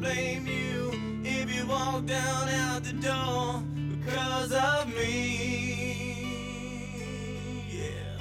blame you if you walk down out the door because of me. Yeah.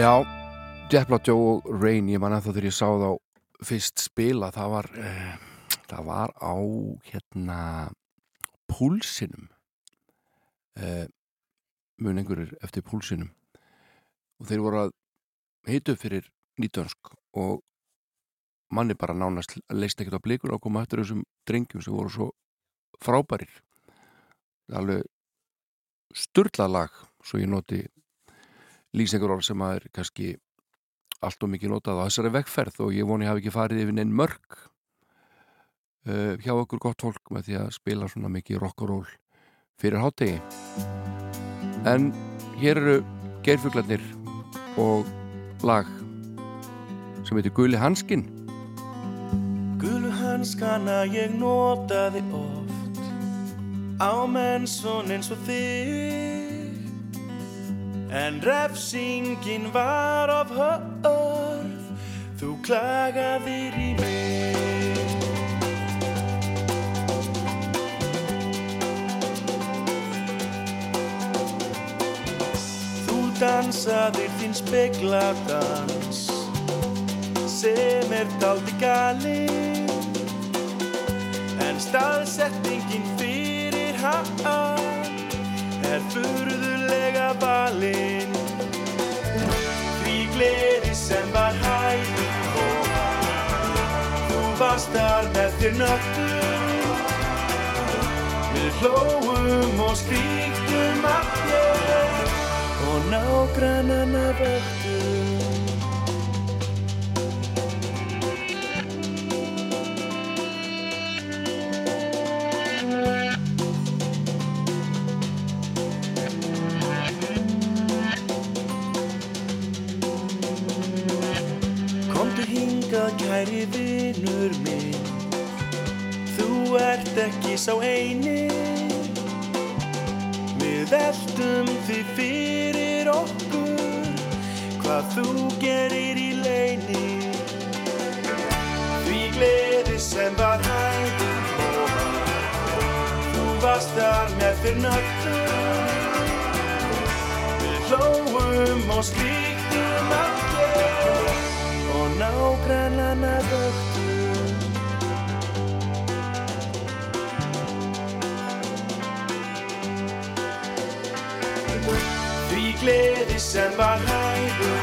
Já, Jetblad Joe og Rain, ég man ennþá þegar ég sá þá fyrst spila, það var uh, það var á hérna púlsinum. Uh, mun einhverjir eftir púlsinum. Og þeir voru að heitu fyrir nýtönsk og manni bara nánast leist ekkert á blikun og koma eftir þessum drengjum sem voru svo frábærir. Alveg sturlað lag svo ég noti lýsingur orð sem að er kannski allt og mikið notað á þessari vegferð og ég voni hafi ekki farið yfir neinn mörg uh, hjá okkur gott fólk með því að spila svona mikið rock og roll fyrir hátegi en hér eru geirfuglarnir og lag sem heitir Guli Hanskin Gulu hanskana ég notaði oft á menn svona eins og þig En refsingin var of hörð Þú klagaðir í mig. Þú dansaðir þín spekladans sem er daldi galinn en staðsetningin fyrir hann er furðulega valinn. Því gleði sem var hægur og þú varst þar með þér nöttum við hlóum og skríktum að þér og nágrannana vöktum Hingað kæri vinur minn. Þú ert ekki sá eini. Við veltum því fyrir okkur Hvað þú gerir í leini. Því gleði sem var hægum Þú varst þar með þér nöttum Við hlóum og þér og nágrannana vöktum Því gleði sem var hægum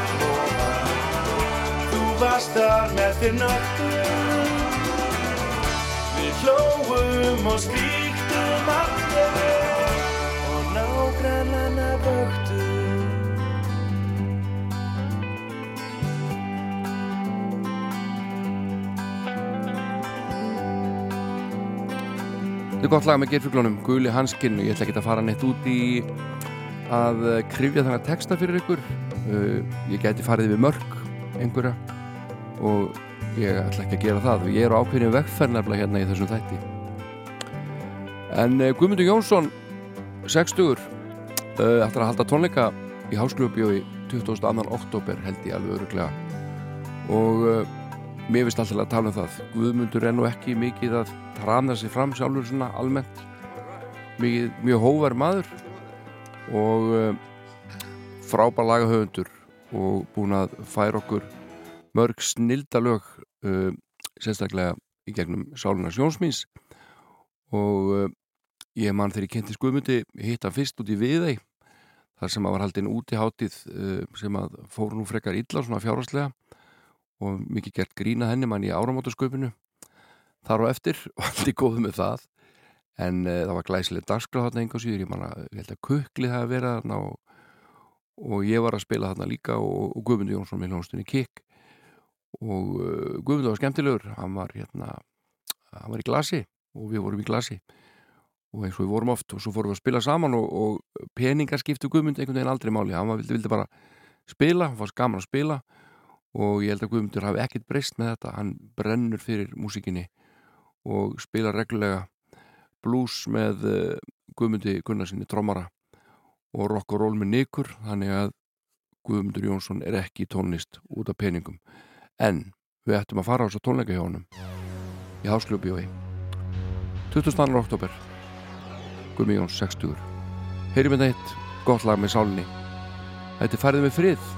Þú varst þar með þér nöttum Við hlóum og skríktum Þetta er gott lag með geirfuglunum, Guli Hanskinn og ég ætla ekki að fara neitt út í að eh, krifja þannig texta fyrir ykkur. Uh, ég gæti farið við mörg einhverja og ég ætla ekki að gera það. Ég er á ákveðinu vegferðnafla hérna í þessum þætti. En uh, Guðmundur Jónsson 60 uh, ætlar að halda tónleika í Hásklubbjói 22. oktober held ég alveg öruglega og mér finnst alltaf að tala um það. Guðmundur er nú ekki mikið að trana sig fram sjálfur svona almennt. Mikið, mjög hóvar maður og uh, frábær lagahöfundur og búin að færa okkur mörg snildalög uh, sérstaklega í gegnum Sálunar Sjónsmins og uh, ég man þegar ég kynnti Guðmundi hitt hann fyrst út í Viðey þar sem að var haldinn útihátið uh, sem að fóru nú frekar illa svona fjárhagslega og mikið gert grína henni mann í áramótasköpinu þar á eftir og allt í góðu með það. En uh, það var glæsileg dagskráð þarna enga síður, ég man að ég held að kuklið hafi verið þarna og, og ég var að spila þarna líka og, og Guðmundur Jónsson með hljónstunni Kikk og uh, Guðmundur var skemmtilegur. Hann var hérna hann var í glasi og við vorum í glasi. Og eins og við vorum oft og svo fórum við að spila saman og, og peningar skiptu Guðmund einhvern veginn aldrei máli, hann var, vildi, vildi bara spila, hann var gaman að spila og ég held að Guðmundur hafi ekkert breyst með þetta. Hann brennur fyrir músikinni og spila reglulega blues með uh, Guðmundi Gunnarsinni trommara og rock og roll með Nikur þannig að Guðmundur Jónsson er ekki tónlist út af peningum. En við ættum að fara á þessu tónleika hjá honum í Hásljóbjói 22. oktober Guðmi Jóns 60 heyrim við neitt, gott lag með sálinni Þetta er færið með frið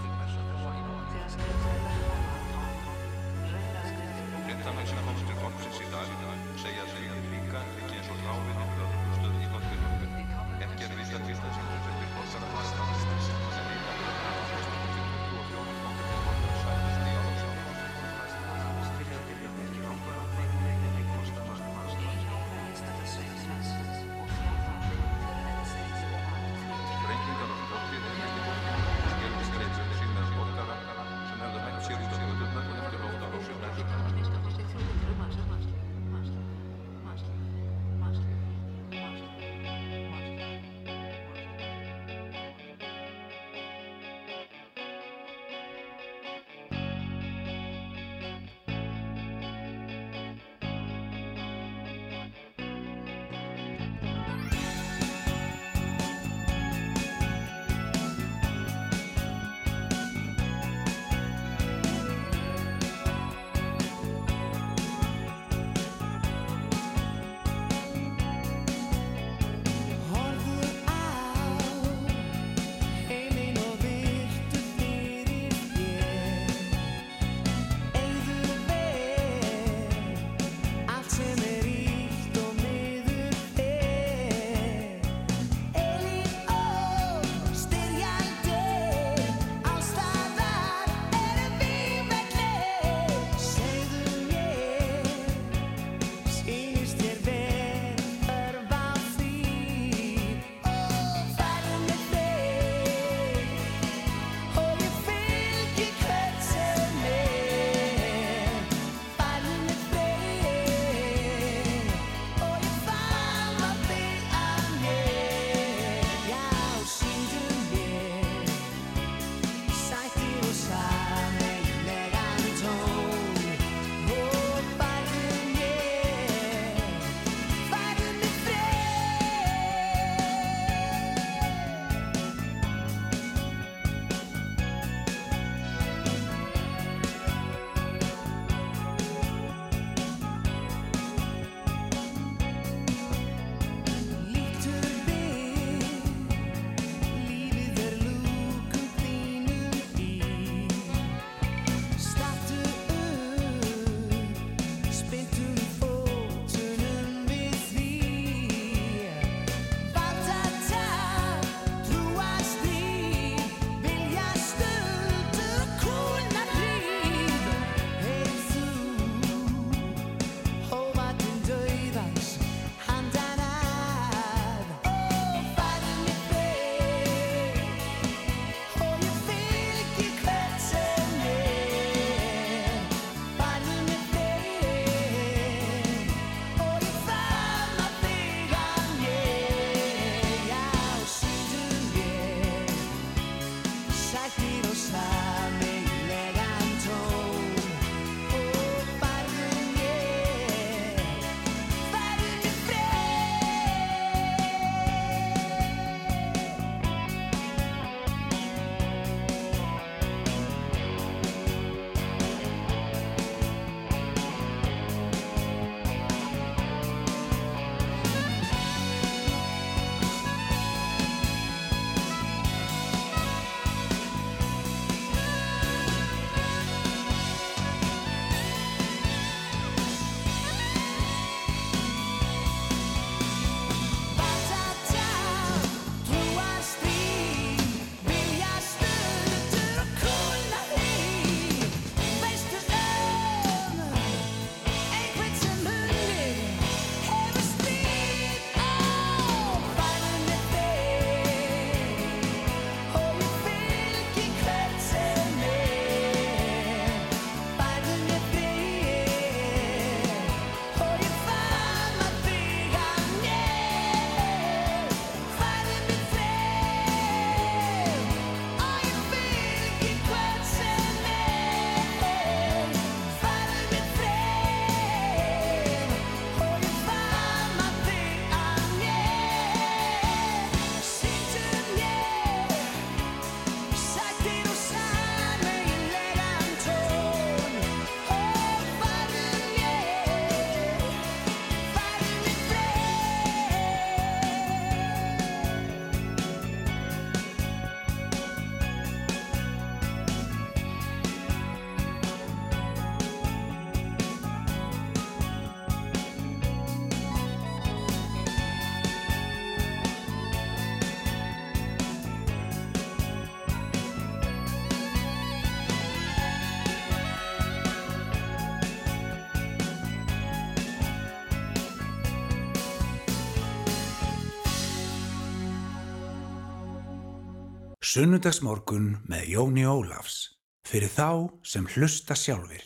Sunnudagsmorgun með Jóni Ólafs fyrir þá sem hlusta sjálfir.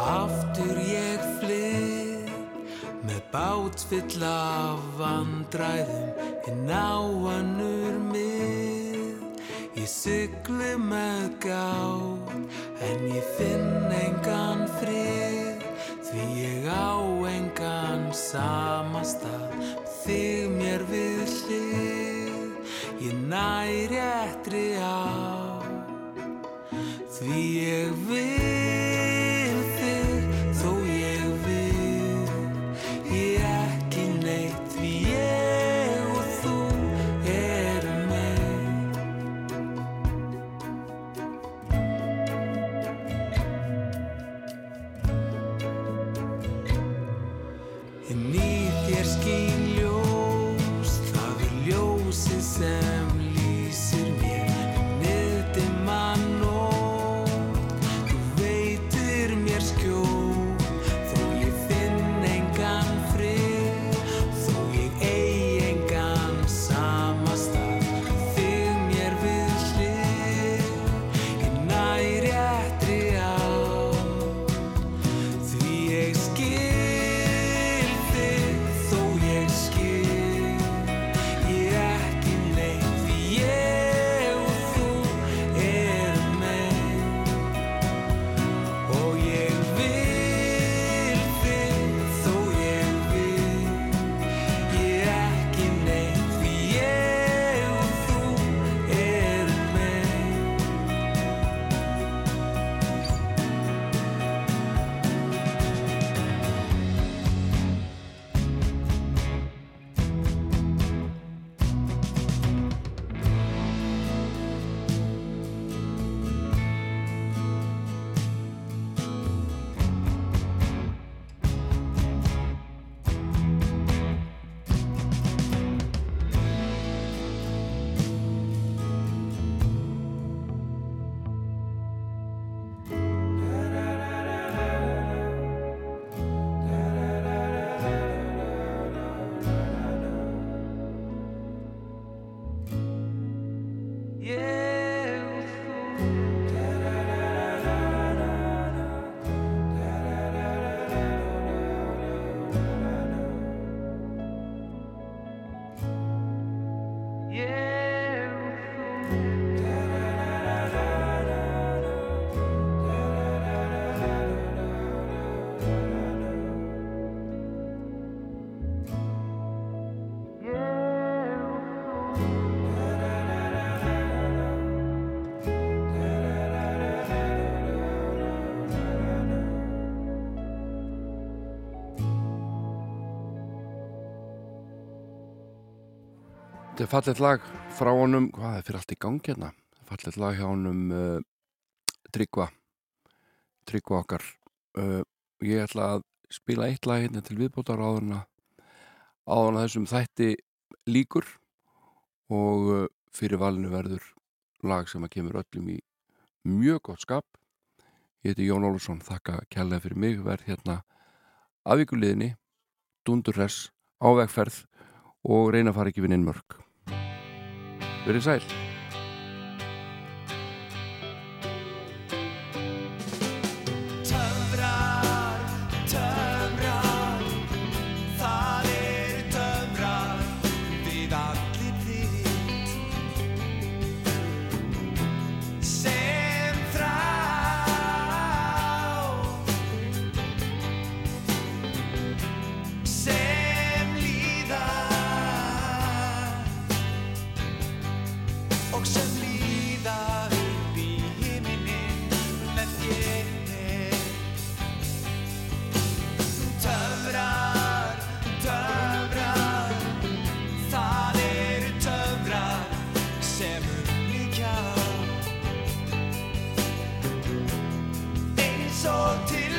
Aftur ég flið með bát fyll af vandræðum inn á annur mið. Ég sigli með gátt en ég finn engan frið engan samastað þig mér við hlið. Ég næri ettri á því ég Þetta er fallet lag frá honum, hvað er fyrir allt í gangi hérna? Fallet lag hjá honum uh, Tryggva, Tryggva okkar. Uh, ég ætla að spila eitt lag hérna til viðbótar áðurna, áðurna þessum þætti líkur og uh, fyrir valinu verður lag sem að kemur öllum í mjög gott skap. Ég heiti Jón Ólusson, þakka kærlega fyrir mig, verð hérna afvíkuliðinni, dundurress, ávegferð og reyna að fara ekki við inn mörg. Verið sæl. Eins og